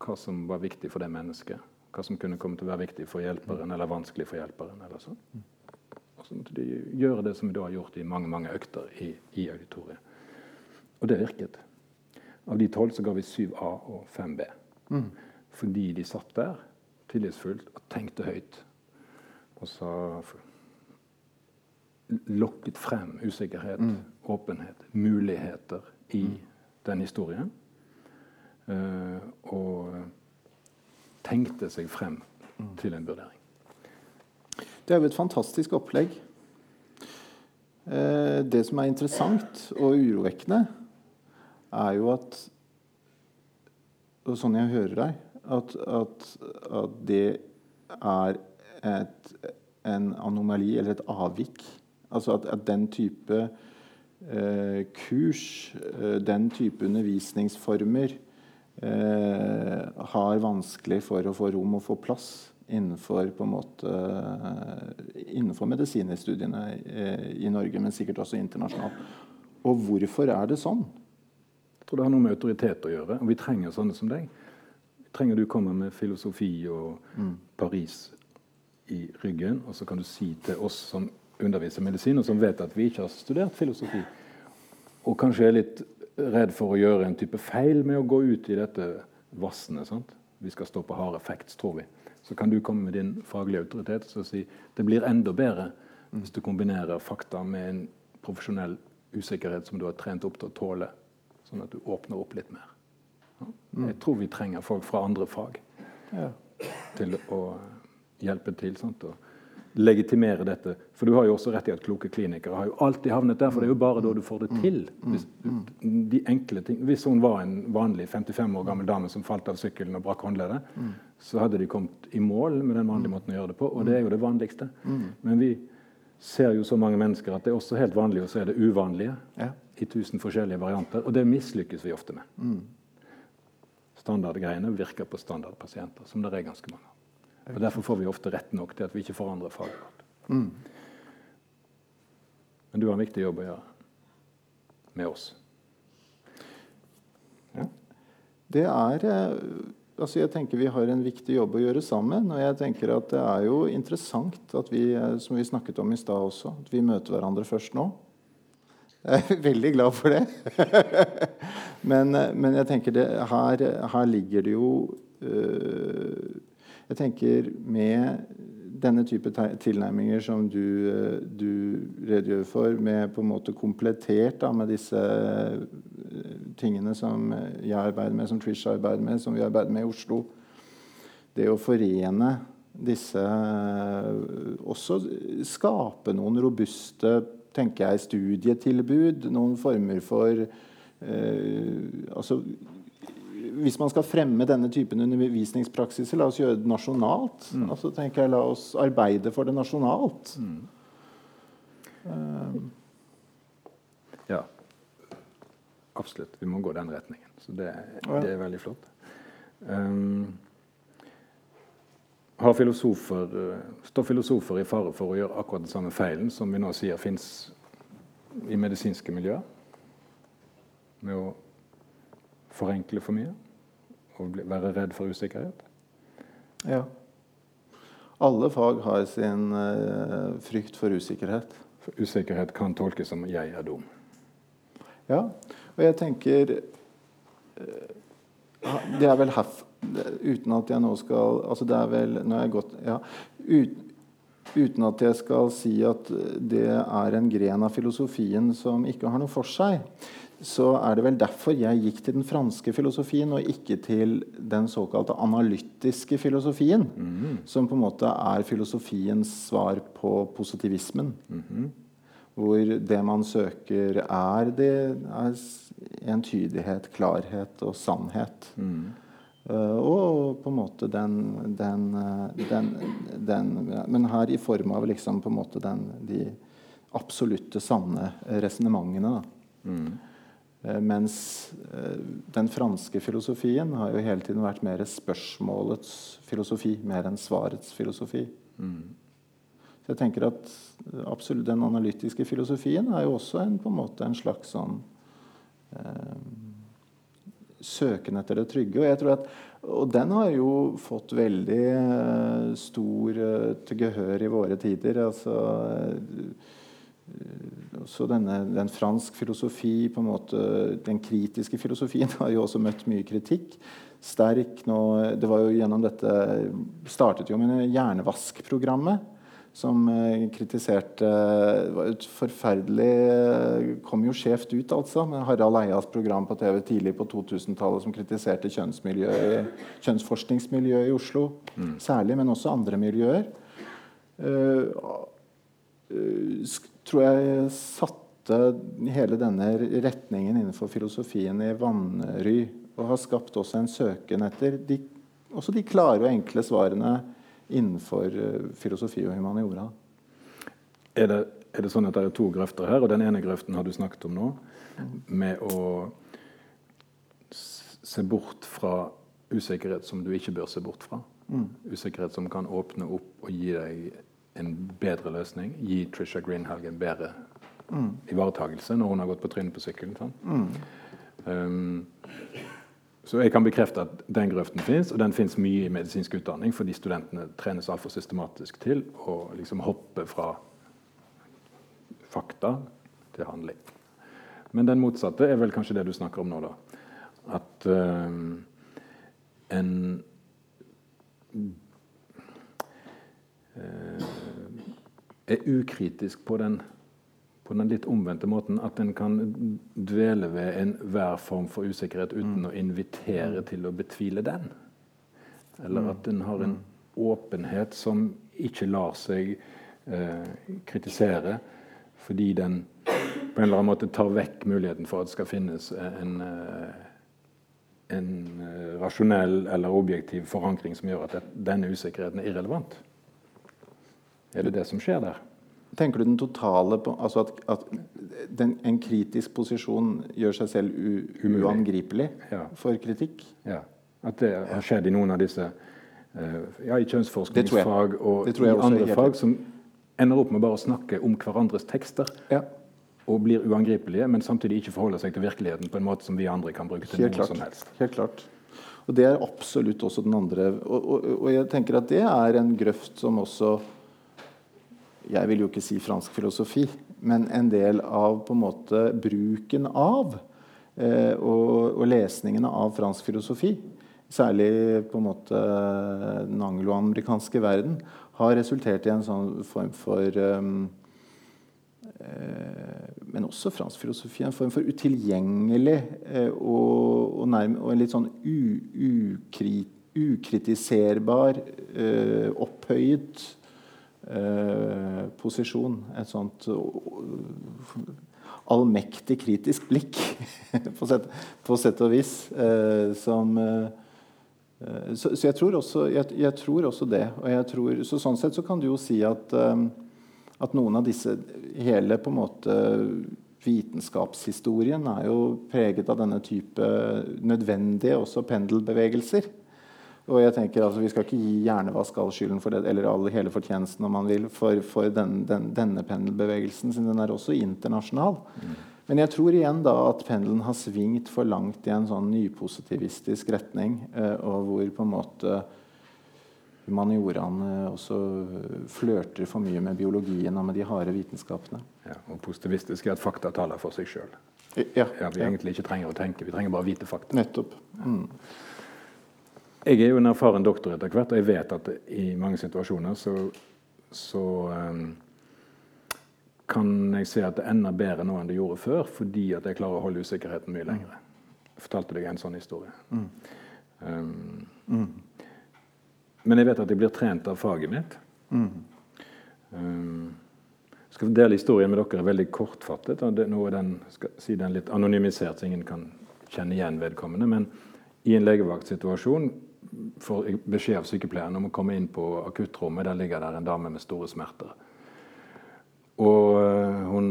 Hva som var viktig for det mennesket. Hva som kunne komme til å være viktig for hjelperen eller vanskelig for hjelperen. eller sånn. Og så måtte de gjøre det som vi da har gjort i mange mange økter i, i auditoriet. Og det virket. Av de tolv så ga vi 7A og 5B. Mm. Fordi de satt der tillitsfullt og tenkte høyt. Og så lokket frem usikkerhet, mm. åpenhet, muligheter i mm. den historien. Uh, og tenkte seg frem til en vurdering. Det er jo et fantastisk opplegg. Uh, det som er interessant og urovekkende, er jo at Og sånn jeg hører deg, at, at, at det er et, en anomali eller et avvik Altså at, at den type eh, kurs, eh, den type undervisningsformer, eh, har vanskelig for å få rom og få plass innenfor, på en måte, eh, innenfor medisinstudiene eh, i Norge, men sikkert også internasjonalt. Og hvorfor er det sånn? Jeg tror det har noe med autoritet å gjøre. Og vi trenger sånne som deg. Vi trenger du kommer med filosofi og mm. Paris i ryggen, og så kan du si til oss som underviser medisin, og som vet at vi ikke har studert filosofi, og kanskje er litt redd for å gjøre en type feil med å gå ut i dette vassene. Sant? Vi skal stå på harde facts, tror vi. Så kan du komme med din faglige autoritet og si det blir enda bedre hvis du kombinerer fakta med en profesjonell usikkerhet som du har trent opp til å tåle, sånn at du åpner opp litt mer. Jeg tror vi trenger folk fra andre fag ja. til å hjelpe til. Sant? Og legitimere dette. For du har jo også rett i at kloke klinikere har jo alltid havnet der, for det er jo bare da du får det til. Hvis, de enkle ting. Hvis hun var en vanlig 55 år gammel dame som falt av sykkelen og brakk håndleddet, så hadde de kommet i mål med den vanlige måten å gjøre det på, og det er jo det vanligste. Men vi ser jo så mange mennesker at det er også helt vanlig å se det uvanlige i tusen forskjellige varianter, og det mislykkes vi ofte med. Standardgreiene virker på standardpasienter, som det er ganske mange av. Og Derfor får vi ofte rett nok til at vi ikke forandrer fagvalg. Mm. Men du har en viktig jobb å gjøre med oss. Ja. Det er eh, altså Jeg tenker vi har en viktig jobb å gjøre sammen. Og jeg tenker at det er jo interessant at vi, eh, som vi snakket om i stad også, at vi møter hverandre først nå. [laughs] Jeg er veldig glad for det. [laughs] men, eh, men, jeg tenker det, her, her ligger det jo øh, jeg tenker med denne type tilnærminger som du, eh, du, redegjør for, med på en måte komplettert da, med disse eh, tingene som jeg arbeider med, som Trish arbeider med, som vi arbeider med i Oslo Det å forene disse eh, Også skape noen robuste tenker jeg, studietilbud, noen former for eh, altså hvis man skal fremme denne typen undervisningspraksiser, la oss gjøre det nasjonalt. Mm. Altså, tenker jeg, La oss arbeide for det nasjonalt. Mm. Um. Ja. Absolutt. Vi må gå den retningen. Så det, det er veldig flott. Um, filosofer, står filosofer i fare for å gjøre akkurat den samme feilen som vi nå sier fins i medisinske miljøer? Med å forenkle for mye og være redd for usikkerhet? Ja. Alle fag har sin uh, frykt for usikkerhet. For usikkerhet kan tolkes som 'jeg er dum'. Ja, og jeg tenker uh, Det er vel herf, Uten at jeg nå skal altså det er vel, nå er jeg gått, ja, ut, Uten at jeg skal si at det er en gren av filosofien som ikke har noe for seg, så er det vel derfor jeg gikk til den franske filosofien, og ikke til den såkalte analytiske filosofien, Mhm. som på en måte er filosofiens svar på positivismen. Mhm. Hvor det man søker, er, det, er entydighet, klarhet og sannhet. Mm. Uh, og på en måte den, den, eh, den, den Men her i form av liksom på en måte den, de absolutte, sanne resonnementene. da. Eh, Mens eh, den franske filosofien har jo hele tiden vært mer spørsmålets filosofi, mer enn svarets filosofi. Så jeg tenker at eh, absolutt den analytiske filosofien er jo også en, på en måte en slags sånn eh, søken etter det trygge. Og, jeg tror at, og den har jo fått veldig stor til gehør i våre tider. altså så denne, den fransk filosofi, på en måte, den kritiske filosofien, [laughs] har jo også møtt mye kritikk. Sterk nå, Det var jo gjennom dette startet jo med hjernevaskprogrammet. Som eh, kritiserte det var et forferdelig eh, Kom jo skjevt ut, altså. Med Harald Eias program på TV tidlig på 2000-tallet som kritiserte kjønnsforskningsmiljøet i Oslo. Særlig, men også andre miljøer. Uh, eh, tror jeg satte hele denne retningen innenfor filosofien i vanry. Og har skapt også en søken etter de, også de klare og enkle svarene innenfor eh, filosofi og humaniora. Er det, er det sånn at det er to grøfter her, og den ene grøften har du snakket om nå, med å se bort fra usikkerhet som du ikke bør se bort fra. Usikkerhet som kan åpne opp og gi deg en bedre løsning. Gi Trisha Greenhalg en bedre ivaretagelse når hun har gått på trynet på sykkelen. Mm. Um, så jeg kan bekrefte at den grøften fins, og den fins mye i medisinsk utdanning fordi studentene trenes altfor systematisk til å liksom hoppe fra fakta til handling. Men den motsatte er vel kanskje det du snakker om nå, da. At eh, en eh, er ukritisk på den, på den litt omvendte måten. At en kan dvele ved enhver form for usikkerhet uten å invitere til å betvile den. Eller at en har en åpenhet som ikke lar seg eh, kritisere, fordi den på en eller annen måte tar vekk muligheten for at det skal finnes en, eh, en eh, rasjonell eller objektiv forankring som gjør at denne usikkerheten er irrelevant. Er det det som skjer der? Tenker du den totale på, altså at, at den, en kritisk posisjon gjør seg selv u, uangripelig Ja. for kritikk? Ja. At det har skjedd i noen av disse eh, ja, i kjønnsforskningsfag og i andre fag som ender opp med bare å snakke om hverandres tekster Ja, og blir uangripelige, men samtidig ikke forholder seg til virkeligheten på en måte som vi andre kan bruke til helt noe klart. som helst. Helt klart. Og det er absolutt også den andre og, og, og jeg tenker at det er en grøft som også Jeg vil jo ikke si fransk filosofi, men en del av på en måte bruken av eh, og, og lesningene av fransk filosofi, særlig på en måte den angloamerikanske verden, har resultert i en sånn form for um, men også fransk filosofi, en form for utilgjengelig eh, og, og, nærm, og en litt sånn u, ukri, ukritiserbar, eh, opphøyet eh, posisjon. Et sånt eh, allmektig kritisk blikk, [laughs] på, sett, på sett og vis, eh, som eh, eh, så, så jeg, tror også, jeg, jeg tror også det. Og tror, så sånn sett så kan du jo si at at noen av disse Hele på en måte vitenskapshistorien er jo preget av denne type nødvendige også pendelbevegelser. Og jeg tenker altså Vi skal ikke gi hjernevask all skylden for det, eller all, hele fortjenesten om man vil, for, for den, den, denne pendelbevegelsen, siden den er også internasjonal. Men jeg tror igjen da at pendelen har svingt for langt i en sånn nypositivistisk retning, eh, og hvor på en måte humanioraene også flørter for mye med biologien og med de harde vitenskapene. Ja, og positivistisk er at fakta taler for seg sjøl. Ja, Ja, vi egentlig ikke trenger å tenke, vi trenger bare vite fakta. nettopp. Mm. Jeg er jo en erfaren doktor etter hvert, og jeg vet at i mange situasjoner så, så um, kan jeg se at det ender bedre nå enn det gjorde før, fordi at jeg klarer å holde usikkerheten mye lenger. Jeg fortalte deg en sånn historie. Mm. Um, Mm. men jeg vet at jeg blir trent av faget mitt. Mm. Um, skal dele historien med dere veldig kortfattet. og det, nå er den, si den litt anonymisert, så ingen kan kjenne igjen vedkommende. Men i en legevaktsituasjon får beskjed av sykepleieren om å komme inn på akuttrommet. Der ligger der en dame med store smerter. Og øh, hun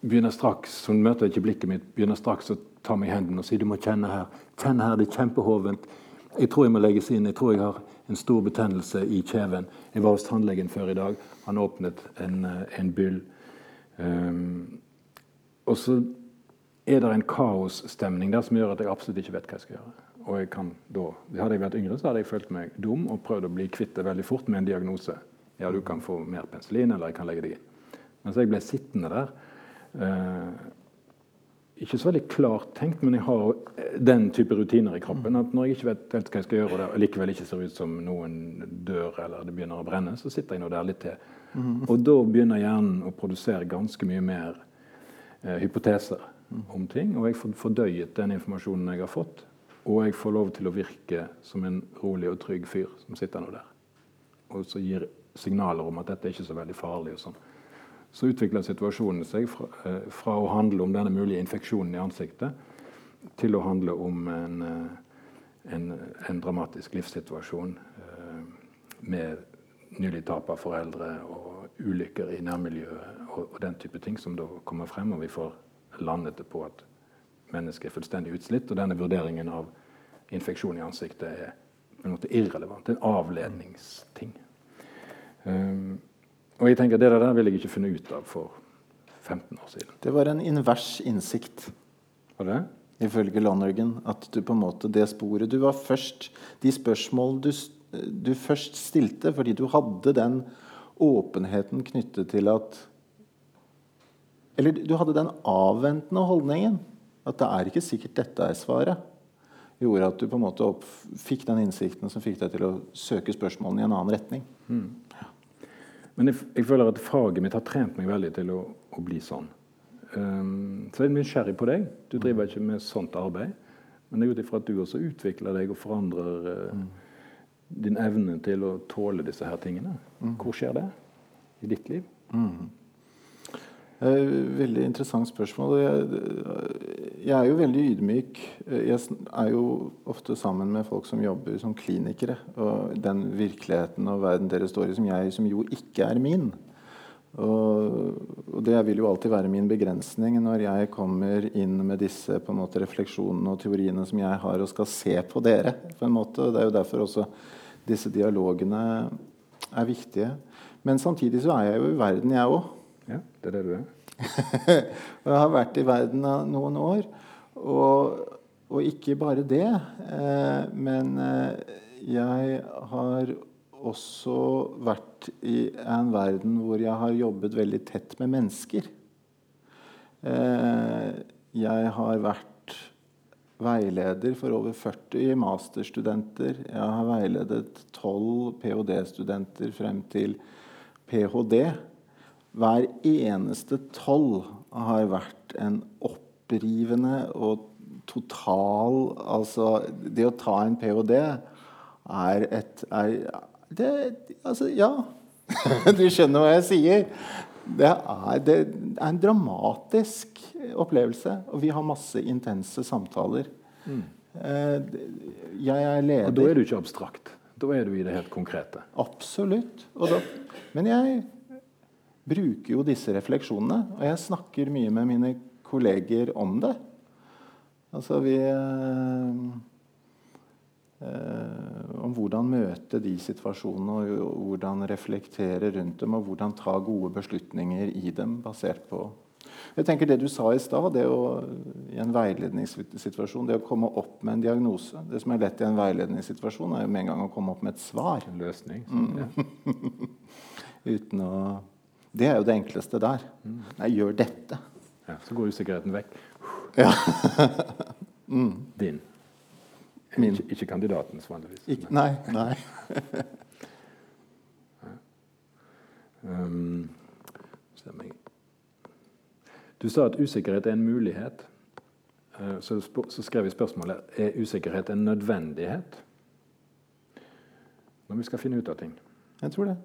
begynner straks, hun møter ikke blikket mitt, begynner straks å ta meg i hendene og si du må kjenne her. Kjenn her, det er kjempehovent. Jeg tror jeg må legges inn. Jeg tror jeg har en stor betennelse i kjeven. Jeg var hos tannlegen før i dag. Han åpnet en, øh, en byll. Um, og så er det en kaosstemning der som gjør at jeg absolutt ikke vet hva jeg skal gjøre. Og jeg kan da, Hadde jeg vært yngre, så hadde jeg følt meg dum og prøvd å bli kvitt det veldig fort med en diagnose. Ja, du kan få mer penicillin, eller jeg kan legge deg inn. Men så jeg ble sittende der. Eh, ikke så veldig klart tenkt, men jeg har den type rutiner i kroppen. at Når jeg ikke vet helt hva jeg skal gjøre, og det likevel ikke ser ut som noen dør eller det begynner å brenne, så sitter jeg nå der litt til. Og da begynner hjernen å produsere ganske mye mer eh, hypoteser om ting. Og jeg får fordøyet den informasjonen jeg har fått. Og jeg får lov til å virke som en rolig og trygg fyr som sitter nå der. Og så gir signaler om at dette er ikke så veldig farlig. og sånn. Så utvikler situasjonen seg fra, eh, fra å handle om denne mulige infeksjonen i ansiktet til å handle om en, eh, en, en dramatisk livssituasjon eh, med nylig tap av foreldre og ulykker i nærmiljøet og, og den type ting som da kommer frem, og vi får landet det på at mennesket er fullstendig utslitt, og denne vurderingen av infeksjon i ansiktet er på en måte irrelevant. En avledningsting. Um, og jeg tenker Det der ville jeg ikke funnet ut av for 15 år siden. Det var en invers innsikt, Var det? ifølge Lonergan. At du på en måte det sporet Du var først De spørsmål du, du først stilte fordi du hadde den åpenheten knyttet til at Eller du hadde den avventende holdningen. At det er ikke sikkert dette er svaret. Gjorde at du på en måte opp, fikk den innsikten som fikk deg til å søke spørsmålene i en annen retning. Men jeg, jeg føler at faget mitt har trent meg veldig til å, å bli sånn. Um, så jeg er nysgjerrig på deg. Du driver ikke med sånt arbeid. Men det er ut ifra at du også utvikler deg og forandrer eh, din evne til å tåle disse her tingene. Hvor skjer det i ditt liv? Eh, Veldig interessant spørsmål. Jeg, jeg er jo veldig ydmyk. Eh, Jeg er jo ofte sammen med folk som jobber som klinikere. Og den virkeligheten og verden dere står i, som jeg som jo ikke er min. Og, og det vil jo alltid være min begrensning når jeg kommer inn med disse på en måte refleksjonene og teoriene som jeg har, og skal se på dere. på en måte. Og Det er jo derfor også disse dialogene er viktige. Men samtidig så er jeg jo i verden, jeg òg. Ja, det er det du er. [laughs] og jeg har vært i verden noen år. Og, og ikke bare det, eh, men eh, jeg har også vært i en verden hvor jeg har jobbet veldig tett med mennesker. Eh, jeg har vært veileder for over 40 masterstudenter. Jeg har veiledet 12 ph.d.-studenter frem til ph.d. Hver eneste toll har vært en opprivende og total Altså, det å ta en ph.d. er et er, det, Altså, ja. [laughs] du skjønner hva jeg sier? Det er, det er en dramatisk opplevelse, og vi har masse intense samtaler. Mm. Jeg er leder. Og da er du ikke abstrakt. Da er du i det helt konkrete. Absolutt. Da, men jeg bruker jo disse refleksjonene, og jeg snakker mye med mine kolleger om det. Altså vi eh, eh, Om hvordan møte de situasjonene, og hvordan reflektere rundt dem, og hvordan ta gode beslutninger i dem basert på jeg tenker Det du sa i stad, det å, i en veiledningssituasjon, det å komme opp med en diagnose Det som er lett i en veiledningssituasjon, er jo med en gang å komme opp med et svar. En løsning. ja. [laughs] Uten å Det er jo det enkleste der. Nei, gjør dette. Ja, så går usikkerheten vekk. Ja. [laughs] Din. Min. Ikke, ikke kandidatens, vanligvis. Ik nei, nei. [laughs] Um, Du sa at usikkerhet er en mulighet. Uh, så, så skrev vi spørsmålet er usikkerhet en nødvendighet når vi skal finne ut av ting. Jeg tror det.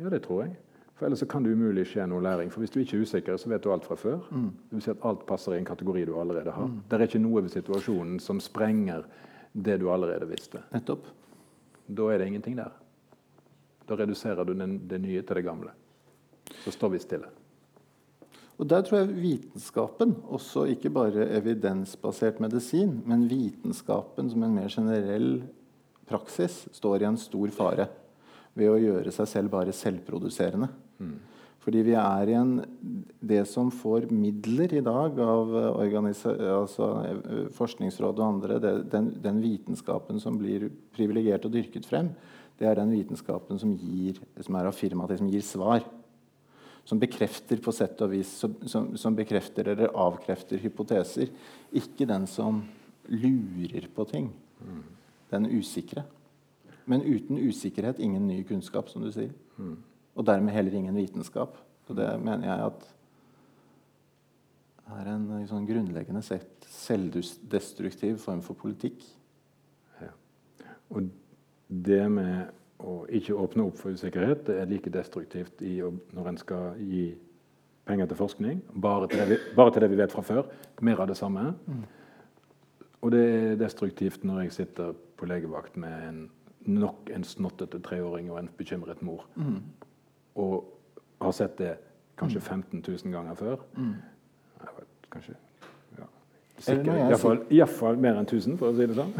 Ja, det tror jeg. For Ellers så kan det umulig skje noe læring. For Hvis du ikke er usikker, så vet du alt fra før. Mm. Det vil si at alt passer i en kategori du allerede har. Mm. Det er ikke noe ved situasjonen som sprenger det du allerede visste. Nettopp. Da er det ingenting der. Da reduserer du den, det nye til det gamle. Så står vi stille. Og Der tror jeg vitenskapen, også ikke bare evidensbasert medisin, men vitenskapen som en mer generell praksis, står i en stor fare ved å gjøre seg selv bare selvproduserende. Mm. Fordi vi er i en Det som får midler i dag av altså, Forskningsrådet og andre, det, den, den, vitenskapen som blir privilegert og dyrket frem, det er den vitenskapen som, gir, som er affirmativ, som gir svar. Som bekrefter på sett og vis, som, som, som bekrefter eller avkrefter hypoteser. Ikke den som lurer på ting. Den usikre. Men uten usikkerhet ingen ny kunnskap, som du sier. Og dermed heller ingen vitenskap. Og det mener jeg at er en sånn grunnleggende sett selvdestruktiv form for politikk. Ja. Og det med å ikke åpne opp for usikkerhet det er like destruktivt å, når en skal gi penger til forskning. Bare til, vi, bare til, det vi, vet fra før. Mer av det samme. Mm. Og det er destruktivt når jeg sitter på legevakt med en, nok en snottete treåring og en bekymret mor. Mm. Og har sett det kanskje 15 mm. 000 ganger før. Mm. Vet, kanskje ja. Sikkert, Iallfall mer enn 1000, for å si det sånn.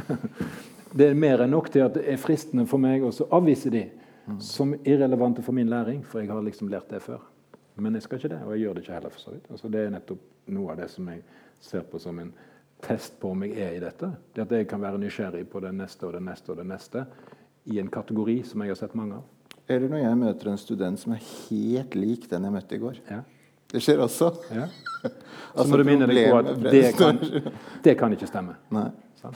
[laughs] det er mer enn nok til at det er fristende for meg å avvise de som irrelevante for min læring, for jeg har liksom lært det før. Men jeg skal ikke det, og jeg gjør det ikke heller. for så vidt. Altså, det er nettopp noe av det som jeg ser på som en test på om jeg er i dette. Det At jeg kan være nysgjerrig på det neste og det neste og det neste i en kategori som jeg har sett mange av. Eller når jeg møter en student som er helt lik den jeg møtte i går. Ja. Det skjer også. Ja. [laughs] Så må du minne deg på at det kan, det kan ikke stemme. Nei.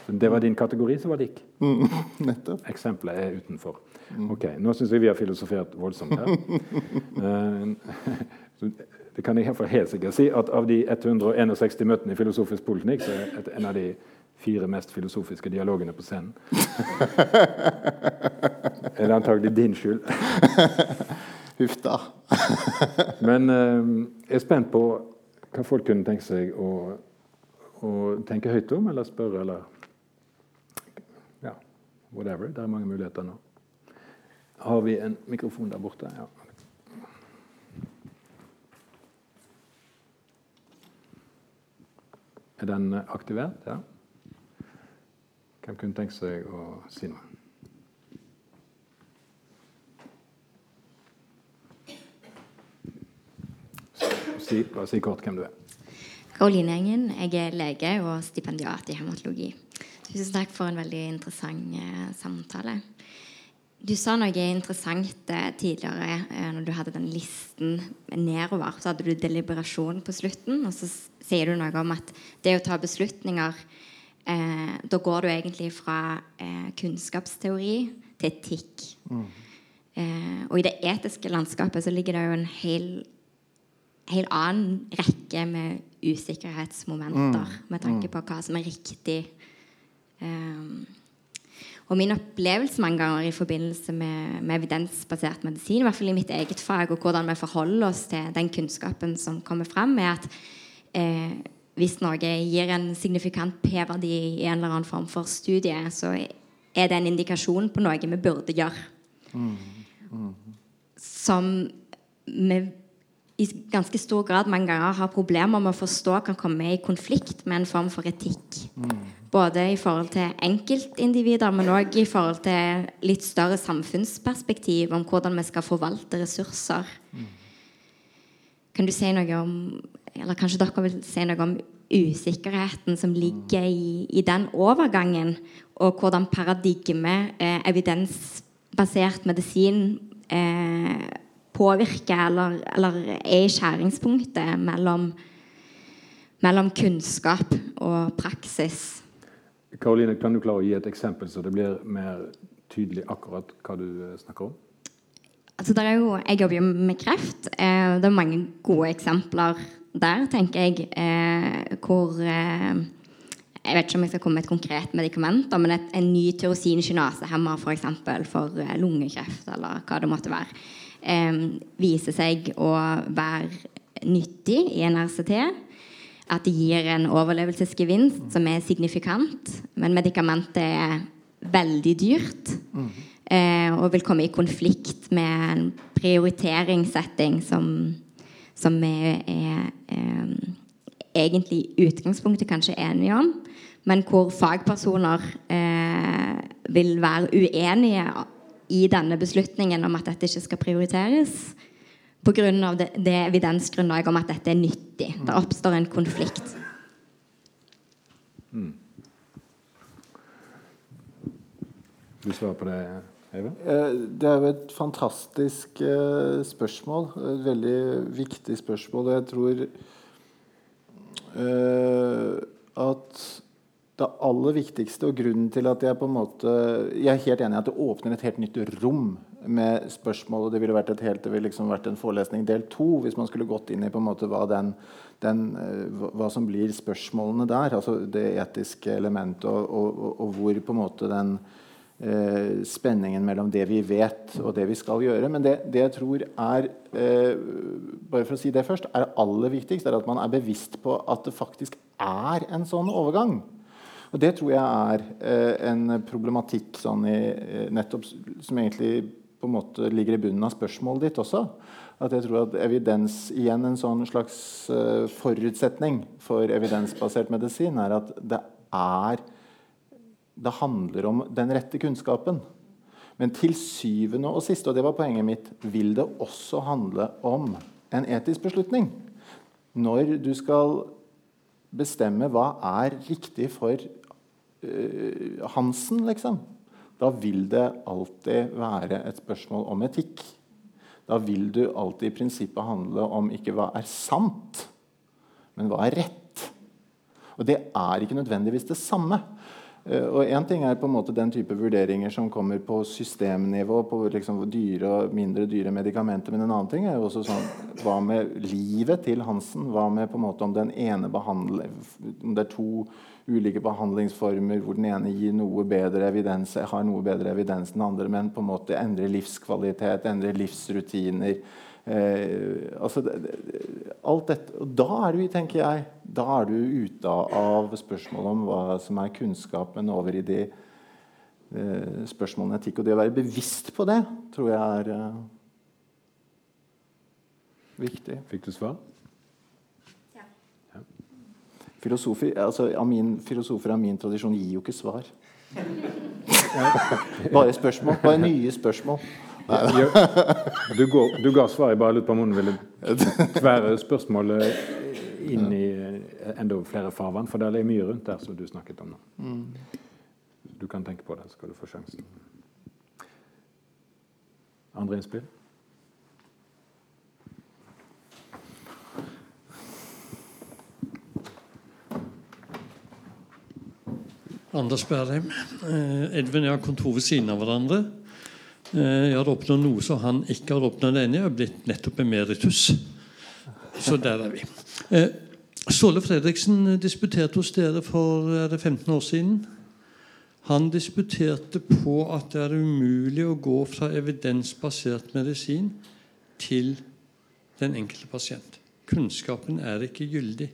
Det var din kategori som var lik. Mm, [laughs] nettopp. Eksempelet er utenfor. Mm. Ok, Nå syns jeg vi har filosofert voldsomt her. [laughs] Eh, det kan jeg helt sikkert si at av de 161 møtene i filosofisk poliklinikk, så er det en av de fire mest filosofiske dialogene på scenen. [laughs] er det antagelig din skyld. [laughs] Huff da. [laughs] Men eh, jeg er spent på hva folk kunne tenke seg å, å tenke høyt om, eller spørre, eller Ja, whatever. Det er mange muligheter nå. Har vi en mikrofon der borte? Ja. Er den aktivert? Ja. Hvem kunne tenkt seg å si noe? Si, bare si kort hvem du er. Karoline Engen. Jeg er lege og stipendiat i hematologi. Tusen takk for en veldig interessant eh, samtale. Du sa noe interessant eh, tidligere eh, når du hadde den listen nedover. Så hadde du deliberasjon på slutten, og så sier du noe om at det å ta beslutninger eh, Da går du egentlig fra eh, kunnskapsteori til etikk. Mm. Eh, og i det etiske landskapet så ligger det jo en hel, hel annen rekke med usikkerhetsmomenter mm. med tanke mm. på hva som er riktig Um, og min opplevelse mange ganger i forbindelse med, med, evidensbasert medisin, i hvert fall i mitt eget fag, og hvordan vi forholder oss til den kunnskapen som kommer fram, er at eh, hvis noe gir en signifikant p-verdi i en eller annen form for studie, så er det en indikasjon på noe vi burde gjøre. Som vi i ganske stor grad mange ganger har problemer med å forstå kan komme i konflikt med en form for etikk. Både i forhold til enkeltindivider, men òg i forhold til litt større samfunnsperspektiv om hvordan vi skal forvalte ressurser. Kan du si noe om Eller kanskje dere vil si noe om usikkerheten som ligger i, i den overgangen, og hvordan paradigme, eh, evidensbasert medisin, eh, påvirker eller, eller, er i skjæringspunktet mellom, mellom kunnskap og praksis. Karoline, kan du klare å gi et eksempel så det blir mer tydelig akkurat hva du eh, snakker om? Altså, jo, jeg jobber jo med kreft. Eh, det er mange gode eksempler der, tenker jeg, eh, hvor eh, Jeg vet ikke om jeg skal komme med et konkret medikament, men et, en ny tyrosinkinasehemmer. For, eksempel, for eh, lungekreft, eller hva det måtte være, eh, viser seg å være nyttig i en RCT. At det gir en overlevelsesgevinst som er signifikant. Men medikamentet er veldig dyrt. Mm. Eh, og vil komme i konflikt med en prioriteringssetting som, som vi er egentlig i utgangspunktet kanskje enige om, men hvor fagpersoner eh, vil være uenige i denne beslutningen om at dette ikke skal prioriteres. Pga. Det, det evidensgrunnlaget om at dette er nyttig. Det oppstår en konflikt. Mm. Du svarer på det? Eh, det er jo et fantastisk eh, spørsmål. Et veldig viktig spørsmål. Jeg tror uh, at det aller viktigste og grunnen til at jeg på en måte Jeg er helt enig i at det åpner et helt nytt rom med spørsmål. og Det ville vært, et helt, det ville liksom vært en forelesning del to hvis man skulle gått inn i på en måte hva, den, den, hva som blir spørsmålene der. altså Det etiske elementet, og, og, og, og hvor på en måte den eh, spenningen mellom det vi vet, og det vi skal gjøre. Men det, det jeg tror er eh, bare for å si det først, er aller viktigst, er at man er bevisst på at det faktisk er en sånn overgang. Og Det tror jeg er eh, en problematikk sånn i, eh, nettopp, som egentlig på en måte ligger i bunnen av spørsmålet ditt også. At jeg tror at evidens, igjen en sånn slags uh, forutsetning for evidensbasert medisin, er at det er det handler om den rette kunnskapen. Men til syvende og sist, og det var poenget mitt, vil det også handle om en etisk beslutning. Når du skal bestemme hva er riktig for uh, Hansen, liksom, da vil det alltid være et spørsmål om etikk. Da vil du alltid i prinsippet handle om ikke hva er sant, men hva er rett. Og det er ikke nødvendigvis det samme. Eh, og Én ting er på en måte den type vurderinger som kommer på systemnivå, på liksom dyre og mindre dyre medikamenter. Men en annen ting er jo også sånn Hva med livet til Hansen? Hva med på en måte om den ene behandler, om det er to ulike behandlingsformer hvor den ene gir noe bedre evidens, har noe bedre evidens enn den andre, men på en måte endrer livskvalitet, endrer livsrutiner. Eh, altså det, det, alt dette, og da er du tenker jeg, da er du ute av spørsmålet om hva som er kunnskap, men over i de eh, spørsmålene etikk. Og det å være bevisst på det tror jeg er eh, viktig. Fikk du svar? Ja. ja. Filosofi, altså, av min, filosofer av min tradisjon gir jo ikke svar. [laughs] Bare spørsmål. Bare nye spørsmål. Du, går, du, ga svar, jeg bare lurte på om hun ville tvære spørsmålet inn i enda flere farvann. For det er mye rundt der som du snakket om nå. Mm. Du kan tenke på det, så skal du få sjansen. Andre innspill? Anders Berheim. Eh, Edvin og jeg har kontor ved siden av hverandre. Eh, jeg har oppnådd noe som han ikke har oppnådd ennå. Jeg har blitt nettopp emeritus. Så der er vi. Eh, Ståle Fredriksen disputerte hos dere for er det 15 år siden. Han disputerte på at det er umulig å gå fra evidensbasert medisin til den enkelte pasient. Kunnskapen er ikke gyldig.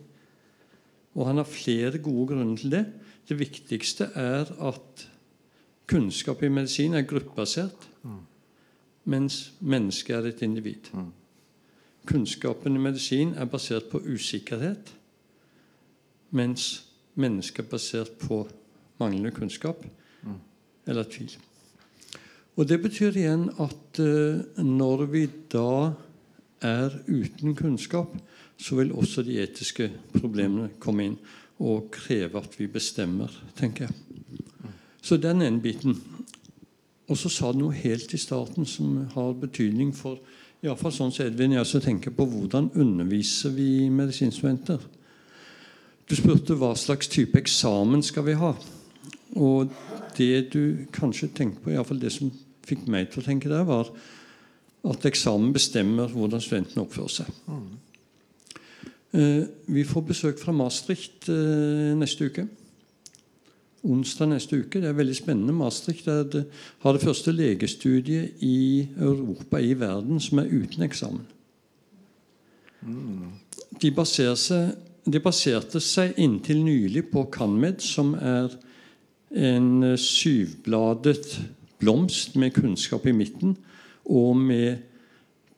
Og han har flere gode grunner til det. Det viktigste er at kunnskap i medisin er gruppebasert mens mennesket er et individ. Mm. Kunnskapen i medisin er basert på usikkerhet, mens mennesket er basert på manglende kunnskap mm. eller tvil. Og Det betyr igjen at uh, når vi da er uten kunnskap, så vil også de etiske problemene komme inn og kreve at vi bestemmer, tenker jeg. Mm. Så den ene biten. Og så sa du noe helt i starten som har betydning for iallfall sånn som Edvin jeg også tenker på hvordan underviser vi medisinstudenter. Du spurte hva slags type eksamen skal vi ha. Og det du kanskje tenker på, iallfall det som fikk meg til å tenke der, var at eksamen bestemmer hvordan studentene oppfører seg. Mm. vi får besøk fra Maastricht eh, neste uke. Onsdag neste uke. Det er veldig spennende. Maastricht det, har det første legestudiet i Europa, i verden, som er uten eksamen. De, seg, de baserte seg inntil nylig på Canmed, som er en syvbladet blomst med kunnskap i midten, og med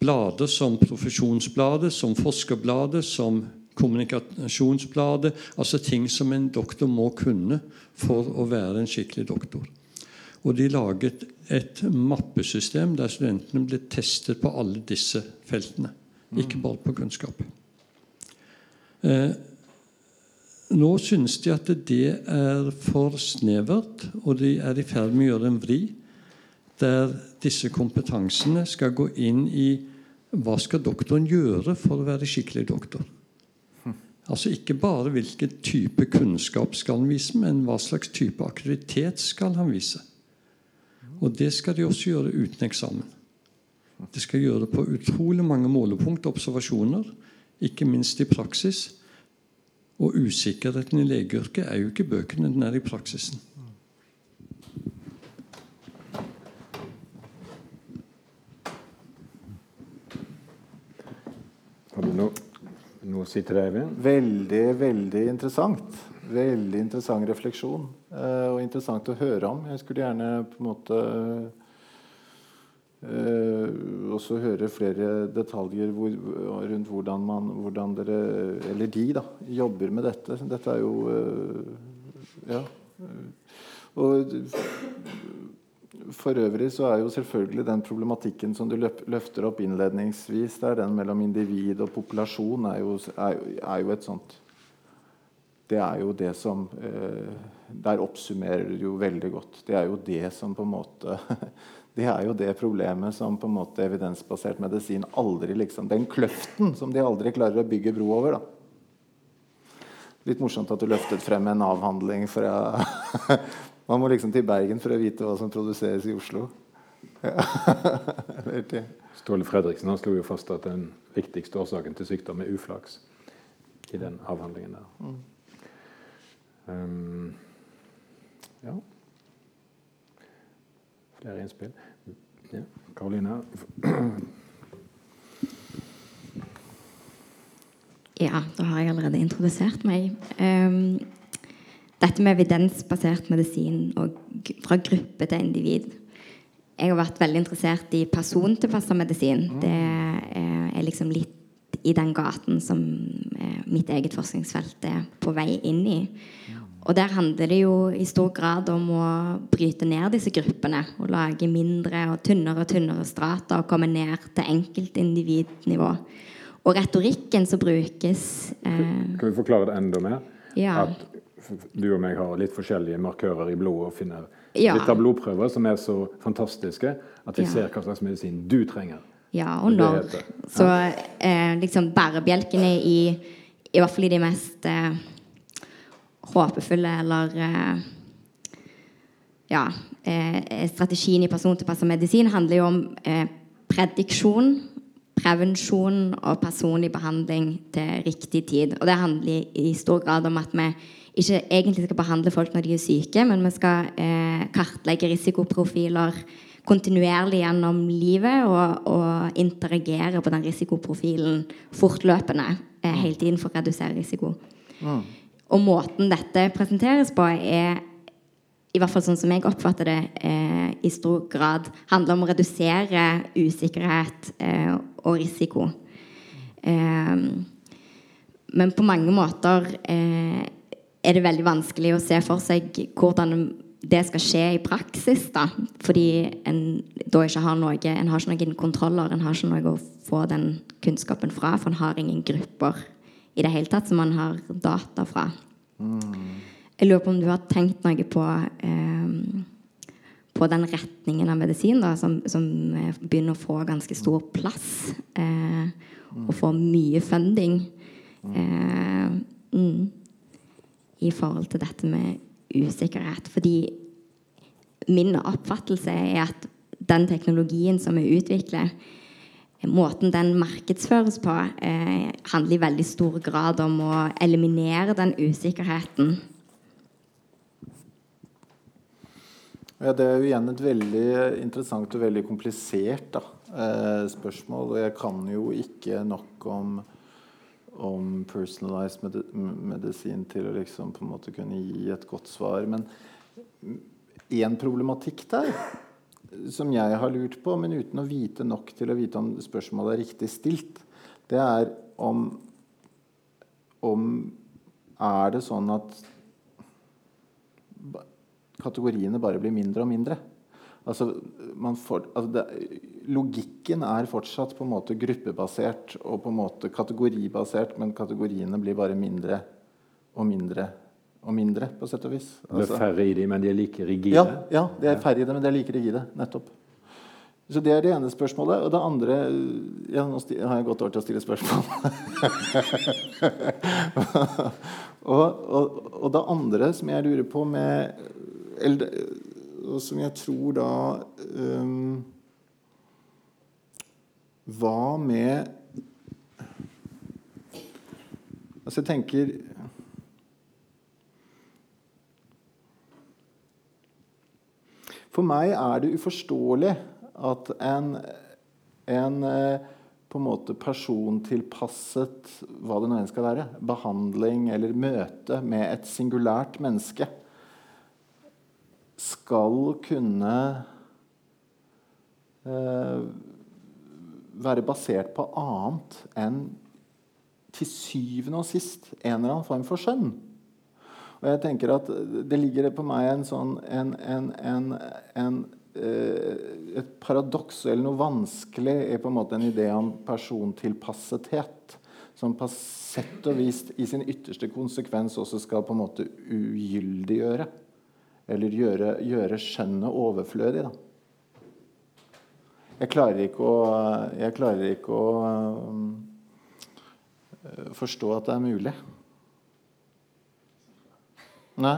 blader som Profesjonsbladet, som Forskerbladet, som Kommunikasjonsbladet. Altså ting som en doktor må kunne for å være en skikkelig doktor. Og de laget et mappesystem der studentene ble testet på alle disse feltene. Ikke bare på kunnskap. Eh, nå synes de at det er for snevert, og de er i ferd med å gjøre en vri der disse kompetansene skal gå inn i hva skal doktoren gjøre for å være skikkelig doktor. Altså Ikke bare hvilken type kunnskap skal han vise, men hva slags type aktivitet skal han vise. Og det skal de også gjøre uten eksamen. De skal gjøre det på utrolig mange målepunkt observasjoner, ikke minst i praksis. Og usikkerheten i legeyrket er jo ikke bøkene, den er i praksisen. Har du noe, noe å si til det, Eivind? Veldig, veldig interessant. Veldig interessant refleksjon. Eh, og interessant å høre om. Jeg skulle gjerne på en måte Uh, også høre flere detaljer hvor, rundt hvordan, man, hvordan dere, eller de, da, jobber med dette. Dette er jo uh, Ja. Og for øvrig så er jo selvfølgelig den problematikken som du løfter opp innledningsvis, der, den mellom individ og populasjon, er jo, er, er jo et sånt Det er jo det som eh, Der oppsummerer du jo veldig godt. Det er jo det som på en måte [laughs] Det er jo det problemet som på en måte evidensbasert medisin aldri liksom Den kløften som de aldri klarer å bygge bro over. da Litt morsomt at du løftet frem en avhandling fra [laughs] Man må liksom til Bergen for å vite hva som produseres i Oslo. Ja. [laughs] Ståle Fredriksen han slo jo fast at den viktigste årsaken til sykdom er uflaks i den avhandlingen der. Mm. Um, ja. Flere innspill? Ja. Karoline? Ja, da har jeg allerede introdusert meg. Um, dette med evidensbasert medisin og fra gruppe til individ. Jeg har vært veldig interessert i persontilpassa medisin. Mm. Det er liksom litt i den gaten som eh, mitt eget forskningsfelt er på vei inn i. Og der handler det jo i stor grad om å bryte ned disse gruppene. Og lage mindre og tynnere og tynnere strata og komme ned til enkeltindividnivå. Og retorikken som brukes eh, Kan vi forklare det enda mer? Ja. At du og meg har litt forskjellige markører i blodet og finner ja. litt av blodprøver som er så fantastiske at vi ja. ser hva slags medisin du trenger. Ja, og når. Så eh, liksom bærebjelkene i I hvert fall i de mest eh, håpefulle eller eh, Ja, eh, strategien i persontilpassa medisin handler jo om eh, prediksjon, prevensjon og personlig behandling til riktig tid. Og det handler i stor grad om at vi ikke egentlig skal behandle folk når de er syke, men vi skal eh, kartlegge risikoprofiler kontinuerlig gjennom livet og, og interagere på den risikoprofilen fortløpende eh, hele tiden for å redusere risiko. Mm. Og måten dette presenteres på, er i hvert fall sånn som jeg oppfatter det, eh, i stor grad handler om å redusere usikkerhet eh, og risiko. Eh, men på mange måter eh, er det veldig vanskelig å se for seg hvordan det skal skje i praksis. da, Fordi en da ikke har noe En har ikke noen kontroller, en har ikke noe å få den kunnskapen fra. For en har ingen grupper i det hele tatt som man har data fra. Jeg lurer på om du har tenkt noe på eh, på den retningen av medisin da, som, som, eh, begynner å få ganske stor plass. Eh, og få mye funding. Eh, mm i forhold til dette med usikkerhet. Fordi min oppfattelse er at den teknologien som vi utvikler, måten den markedsføres på, eh, handler i veldig stor grad om å eliminere den usikkerheten. Ja, Det er jo igjen et veldig interessant og veldig komplisert da, eh, spørsmål. Og jeg kan jo ikke nok om, om personalized med medisin til å liksom på en måte kunne gi et godt svar. Men én problematikk der som jeg har lurt på, men uten å vite nok til å vite om spørsmålet er riktig stilt, det er om, om Er det sånn at kategoriene bare blir mindre og mindre? Altså, får, altså det, logikken er fortsatt på en måte gruppebasert og på en måte kategoribasert, men kategoriene blir bare mindre og mindre og mindre, på sett og vis. Altså, det er altså- færre i dem, men de er like rigide? Ja, ja det er færre i dem, men de er like rigide. Nettopp. Så det er det ene spørsmålet. Og det andre ja, Nå har jeg gått over til å stille spørsmål. [laughs] og, og, og, det andre som jeg lurer på med eller, Og som jeg tror da um, Hva med Altså, jeg tenker For meg er det uforståelig at en, en eh, på en måte persontilpasset hva det nå enn skal være, behandling eller møte med et singulært menneske skal kunne eh, være basert på annet enn til syvende og sist en eller annen form for skjønn. Og jeg tenker at det ligger på meg en sånn en, en, en, eh, et paradoks eller noe vanskelig i på en måte en idé om persontilpassethet. Som på sett og vis i sin ytterste konsekvens også skal på en måte ugyldiggjøre. Eller gjøre, gjøre skjønnet overflødig. Da. Jeg klarer ikke å, jeg klarer ikke å um, forstå at det er mulig. Nei.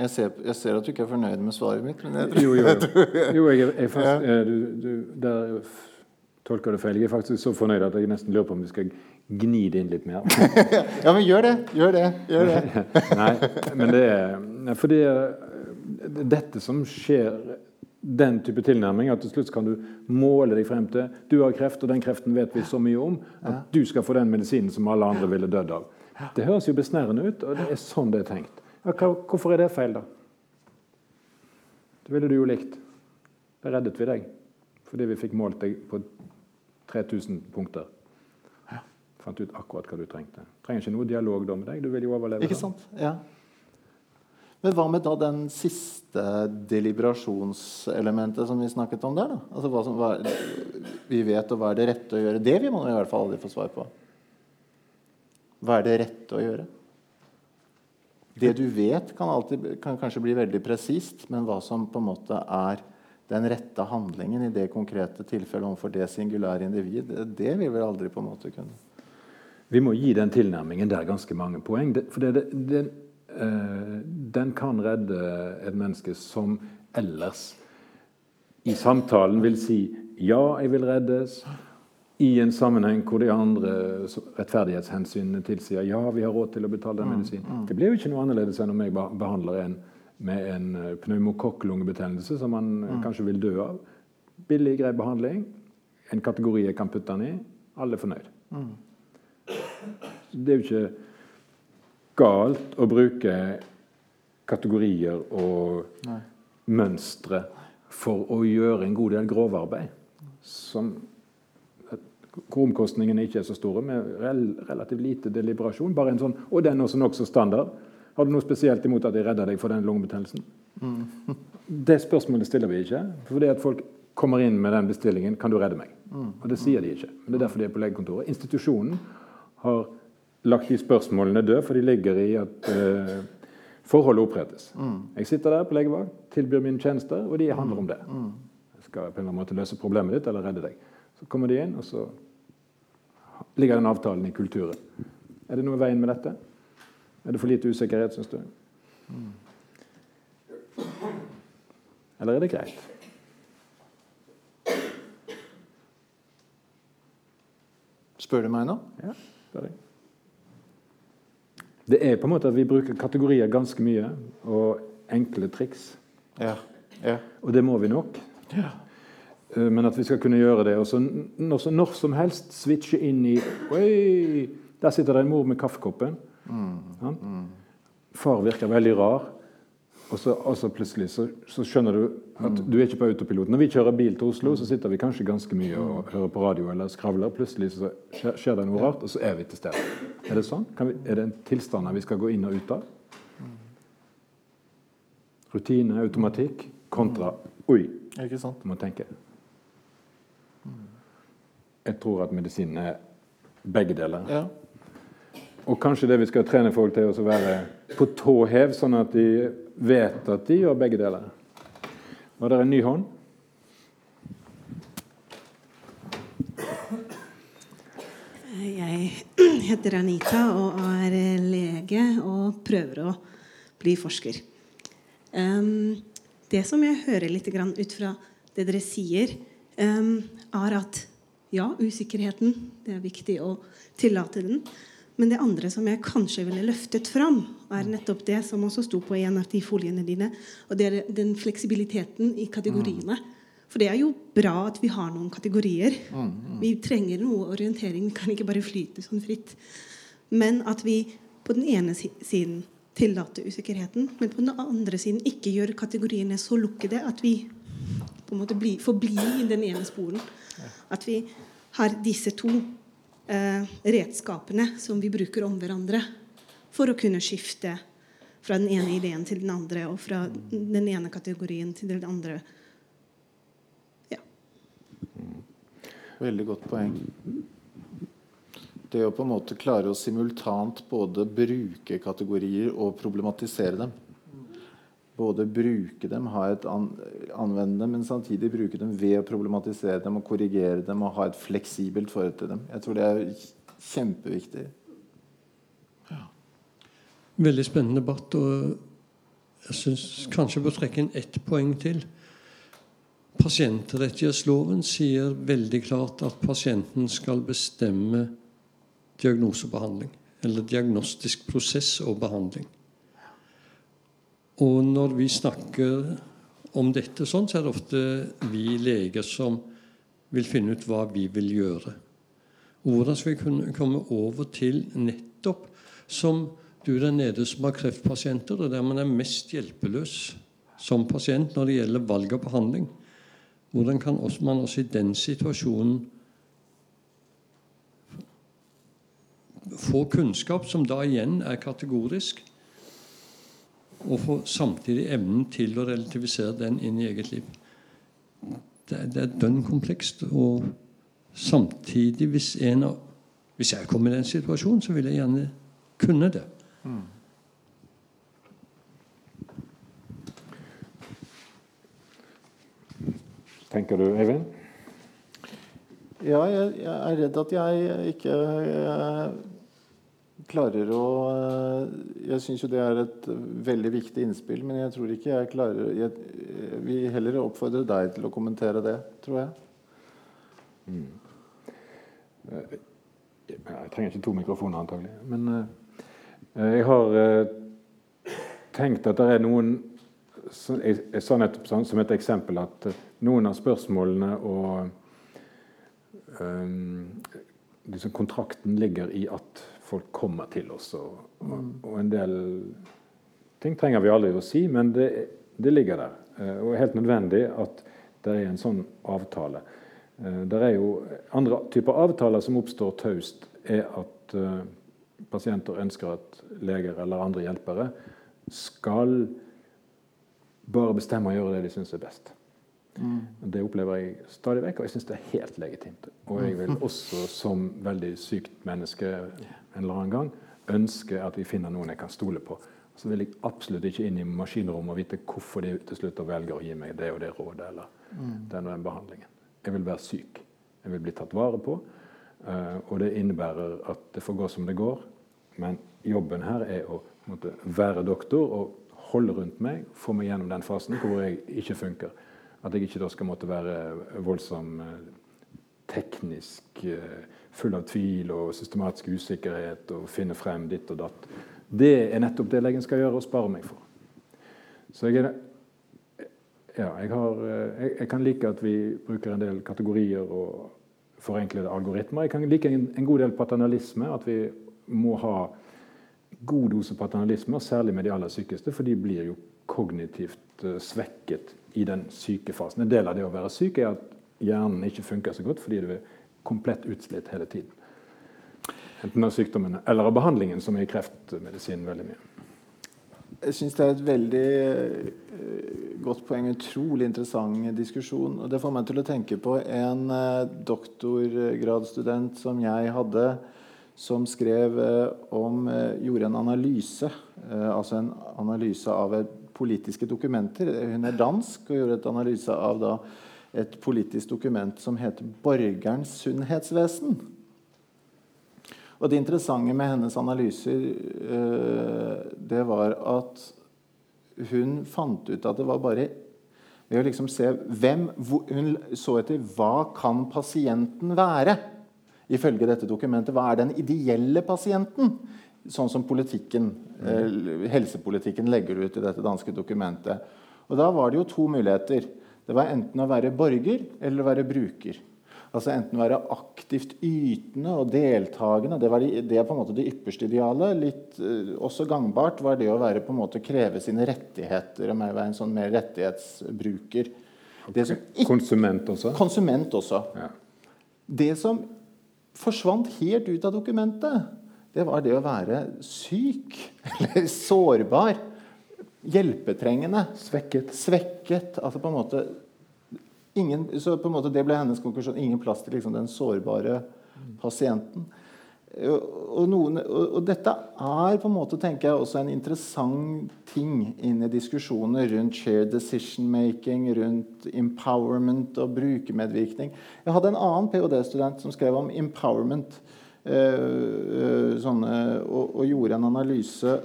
Jeg ser, jeg ser, at du ikke er fornøyd med svaret mitt. Men jeg jo, jo, jo. [laughs] jo jeg, jeg, jeg fast, ja. du, du, der tolker du feil. Jeg er faktisk så fornøyd at jeg nesten lurer på om vi skal gni det inn litt mer. [laughs] ja, men gjør det! Gjør det! Gjør det. [laughs] Nei, men det er fordi dette som skjer den type tilnærming at til slutt kan du måle deg frem til du har kreft, og den kreften vet vi så mye om at du skal få den medisinen som alle andre ville dødd av. Det høres jo besnærende ut, og det er sånn det er tenkt. Ja, hvorfor er det feil, da? Det ville du jo likt. Da reddet vi deg. Fordi vi fikk målt deg på 3000 punkter. Fant ut akkurat hva du trengte. Trenger ikke noe dialog da med deg. Du vil jo overleve. Ikke sant? Ja. Men hva med da den siste deliberasjonselementet som vi snakket om der? da? Altså hva som hva, Vi vet og hva er det rette å gjøre? Det vil man i hvert fall aldri få svar på. Hva er det rette å gjøre? Det du vet, kan, alltid, kan kanskje bli veldig presist, men hva som på en måte er den rette handlingen i det konkrete tilfellet overfor det singulære individ, det vil vi aldri på en måte kunne. Vi må gi den tilnærmingen der ganske mange poeng. For det, det, det den kan redde et menneske som ellers i samtalen vil si 'ja, jeg vil reddes', i en sammenheng hvor de andre rettferdighetshensynene tilsier 'ja, vi har råd til å betale den mm, medisinen'. Mm. Det blir jo ikke noe annerledes enn om jeg behandler en med en eh, pneumokokklungebetennelse som man mm. kanskje vil dø av. Billig, grei behandling. En kategori jeg kan putte den i. Alle er fornøyd. Mm. Det er jo ikke galt å bruke kategorier og Nei. mønstre for å gjøre en god del grovarbeid. Som, hvor omkostningene ikke er så store, med rel relativt lite deliberasjon. Bare en sånn, Og den er også nokså standard. Har du noe spesielt imot at jeg redder deg for den lungebetennelsen? Mm. [laughs] det spørsmålet stiller vi ikke. Fordi at folk kommer inn med den bestillingen 'Kan du redde meg?' Mm. Og det sier de ikke. Men det er derfor de er på legekontoret. Institusjonen har lagt de spørsmålene døde, for de ligger i at uh, forholdet opprettes. Mm. Jeg sitter der på legevakt, tilbyr mine tjenester, og de handler om det. Mm. Jeg skal på en eller annen måte løse problemet ditt eller redde deg. Så kommer de inn, og så ligger den avtalen i kulturen. Er det noe i veien med dette? Er det for lite usikkerhet, syns du? Mm. Eller er det greit? Spør du meg nå? Ja, spør jeg. Det er på en måte at vi bruker kategorier ganske mye, og enkle triks. Ja. ja. Og det må vi nok. ja. Eh, Men at vi skal kunne gjøre det. Og så når, når som helst switche inn i Oi! Der sitter det en mor med kaffekoppen. Mm. Far virker veldig rar. Og så, og så plutselig så, så skjønner du at du er ikke på autopilot. Når vi kjører bil til Oslo, så sitter vi kanskje ganske mye og hører på radio eller skravler. Plutselig så skjer, det noe rart, og så er vi til stede. Er det sånn? Kan vi, er det en tilstand vi skal gå inn og ut av? Rutine, automatikk kontra Oi, Ikke sant? må tenke. Jeg tror at medisinen er begge deler. Ja. Og kanskje det vi skal trene folk til å være på tå hev, sånn at de vet at de gjør begge deler. Var det en ny hånd? Jeg heter Anita og er lege og prøver å bli forsker. Det som jeg hører litt ut fra det dere sier, er at ja, usikkerheten det er viktig å tillate den. Men det andre som jeg kanskje ville løftet fram, er nettopp det som også sto på en av de foliene dine. Og det er den fleksibiliteten i kategoriene. For det er jo bra at vi har noen kategorier. Vi trenger noe orientering. Vi kan ikke bare flyte sånn fritt. Men at vi på den ene siden tillater usikkerheten, men på den andre siden ikke gjør kategoriene så lukkede at vi på en måte bli, får bli i den ene sporen. At vi har disse to eh, redskapene som vi bruker om hverandre for å kunne skifte fra den ene ideen til den andre, og fra den ene kategorien til den andre. Ja. Veldig godt poeng. Det å på en måte klare å simultant både bruke kategorier og problematisere dem. Både bruke dem, ha et an anvende dem, men samtidig bruke dem ved å problematisere dem og korrigere dem og ha et fleksibelt forhold til dem. Jeg tror det er kjempeviktig. Veldig spennende debatt. og Jeg syns kanskje jeg bør trekke inn ett poeng til. Pasientrettighetsloven sier veldig klart at pasienten skal bestemme diagnosebehandling. Eller diagnostisk prosess og behandling. Og når vi snakker om dette sånn, så er det ofte vi leger som vil finne ut hva vi vil gjøre. Hvordan skal vi kunne komme over til nettopp som du der nede som har kreftpasienter, og der man er mest hjelpeløs som pasient når det gjelder valg av behandling. Hvordan kan man også i den situasjonen få kunnskap som da igjen er kategorisk, og få samtidig evnen til å relativisere den inn i eget liv? Det, er- det er dønn komplekst. Og samtidig, hvis, en hvis jeg kommer i den situasjonen, så vil jeg gjerne kunne det. Tenker du, Eivind? Ja, jeg, jeg er redd at jeg ikke jeg klarer å eh, Jeg syns jo det er et veldig viktig innspill, men jeg tror ikke jeg klarer Jeg jeg vil heller oppfordre deg til å kommentere det, tror jeg. Jeg trenger ikke to mikrofoner, antagelig. Men eh, jeg har eh, tenkt at det er noen nettopp sånn, som et eksempel at eh, noen av spørsmålene og eh, liksom Kontrakten ligger i at folk kommer til oss. Og, og, og en del ting trenger vi aldri å si, men det, det ligger der. Eh, og er helt nødvendig at det er en sånn avtale. Eh, Det er jo andre typer avtaler som oppstår taust, er at eh, pasienter ønsker at leger eller andre hjelpere skal bare bestemme å gjøre det de syns er best. Det opplever jeg stadig vekk, og jeg syns det er helt legitimt. Og jeg vil også som veldig sykt menneske en eller annen gang ønske at vi finner noen jeg kan stole på. Så vil jeg absolutt ikke inn i maskinrommet og vite hvorfor de til slutt velger å gi meg det og det rådet eller den og den behandlingen. Jeg vil være syk. Jeg vil bli tatt vare på. Eh, og det innebærer at det får gå som det går. Men jobben her er å måtte, være doktor og holde rundt meg, få meg gjennom den fasen hvor jeg ikke funker. At jeg ikke da skal måtte være voldsom teknisk, full av tvil og systematisk usikkerhet og finne frem ditt og datt. Det er nettopp det legen skal gjøre og spare meg for. Så jeg, er, ja, jeg, har, jeg, jeg kan like at vi bruker en del kategorier og forenklede algoritmer. Jeg kan like en, god del paternalisme. At vi må ha god dose paternalisme, særlig med de aller sykeste, for de blir jo kognitivt uh, svekket i den syke fasen. En del av det å være syk er at hjernen ikke funker så godt fordi du er komplett utslitt hele tiden. Enten av sykdommene eller av behandlingen, som er i kreftmedisin veldig mye. Jeg syns det er et veldig uh, godt poeng. Utrolig interessant diskusjon. og Det får meg til å tenke på en uh, doktorgradsstudent som jeg hadde, som skrev uh, om Gjorde en analyse, altså en analyse av politiske dokumenter. Hun er dansk og gjorde et analyse av da, et politisk dokument som heter 'Borgerens sunnhetsvesen'. Og Det interessante med hennes analyser det var at hun fant ut at det var bare ved å liksom se hvem, Hun så etter hva kan pasienten være, ifølge dette dokumentet. Hva er den ideelle pasienten? Sånn som politikken, helsepolitikken legger ut i dette danske dokumentet. Og Da var det jo to muligheter. Det var enten å være borger eller å være bruker. Altså Enten være aktivt ytende og deltakende. Det, var det, det på en måte det ypperste idealet. Litt, uh, også gangbart var det å være på en måte kreve sine rettigheter og være en sånn mer rettighetsbruker. Ikke, konsument også? Konsument også. Ja. Det som forsvant helt ut av dokumentet, det var det å være syk [laughs] eller sårbar. Hjelpetrengende. Svekket. Svekket. Altså på en måte Ingen, så på en måte Det ble hennes konklusjon. Ingen plass til liksom den sårbare pasienten. Og, noen, og, dette er på en måte tenker jeg også en interessant ting inn i diskusjoner rundt shared decision making, rundt empowerment og brukermedvirkning. Jeg hadde en annen ph.d.-student som skrev om empowerment. Øh, sånne, og, og, gjorde en analyse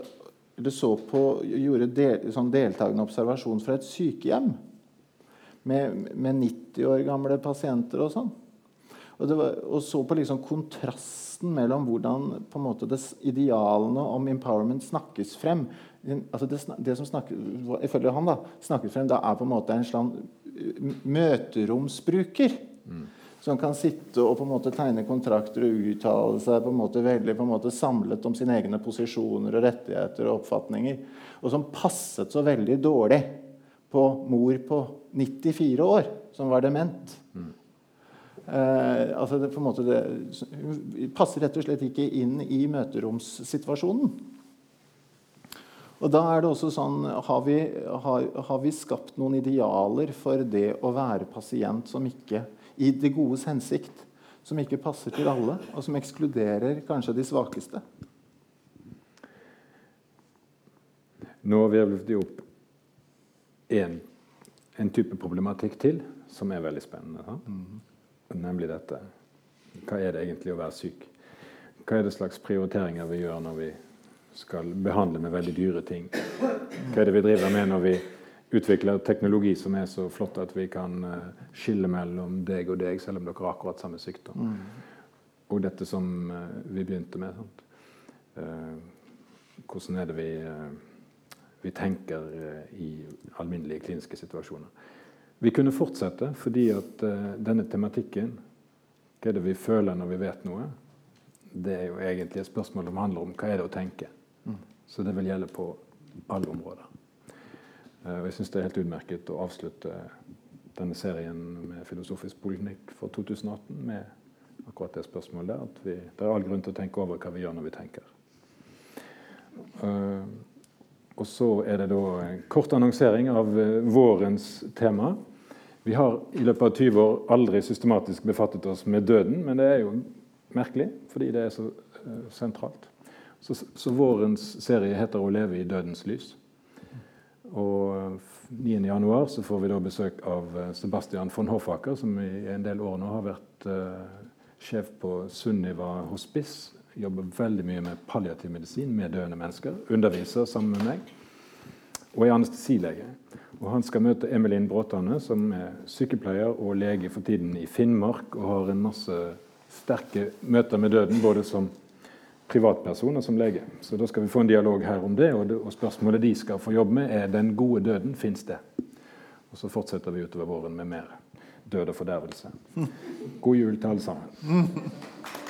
eller så på, gjorde del, sånn deltakende observasjon fra et sykehjem med, med 90 år gamle pasienter og sånn. Og, var, og, så på liksom kontrasten mellom hvordan på en måte det, idealene om empowerment snakkes frem. Altså det, det, som snakker, ifølge han da, snakkes frem, da er på en måte en slags møteromsbruker. Mm. Som kan sitte og på en måte tegne kontrakter og uttale seg på en måte veldig på en måte samlet om sine egne posisjoner og rettigheter og oppfatninger. Og som passet så veldig dårlig på mor på 94 år som var dement. Mm. Eh, altså det, det, passer rett og slett ikke inn i møteromssituasjonen. Og da er det også sånn har vi, har, har vi, skapt noen idealer for det å være pasient som ikke i det godes hensikt, som ikke passer til alle, og som ekskluderer kanskje de svakeste? Nå har vi virvlet opp en, en, type problematikk til som er veldig spennende. Mm. Nemlig dette. Hva er det egentlig å være syk? Hva er det slags prioriteringer vi gjør når vi skal behandle med veldig dyre ting? Hva er det vi driver med når vi utvikler teknologi som er så flott at vi kan uh, skille mellom deg og deg, selv om dere har akkurat samme sykdom? Mm. Og dette som uh, vi begynte med. Sant? hvordan er det vi vi tenker eh, i alminnelige kliniske situasjoner. Vi kunne fortsette fordi at uh, denne tematikken, hva er det vi føler når vi vet noe, det er jo egentlig et spørsmål som handler om hva er det å tenke. Mm. Så det vil gjelde på alle områder. Uh, og jeg syns det er helt utmerket å avslutte denne serien med Filosofisk poliklinikk for 2018 med akkurat det spørsmålet. At vi, det er all grunn til å tenke over hva vi gjør når vi tenker. Uh, og så er det da en kort annonsering av eh, vårens tema. Vi har i løpet av 20 år aldri systematisk befattet oss med døden, men det er jo merkelig fordi det er så uh, sentralt. Så, så, vårens serie heter 'Å leve i dødens lys'. Og 9.1 så får vi da besøk av eh, Sebastian von Hoffaker, som i en del år nå har vært sjef på Sunniva hospice jobber veldig mye med palliativ medisin med døende mennesker. Underviser sammen med meg. og er anestesilege. Og han skal møte Emelin Bråtane, som er sykepleier og lege for tiden i Finnmark, og har en masse sterke møter med døden, både som privatperson og som lege. Så da skal vi få en dialog her om det, og spørsmålet de skal få jobbe med, er den gode døden, fins det? Og så fortsetter vi utover våren med mer død og fordervelse. God jul til alle sammen. [laughs]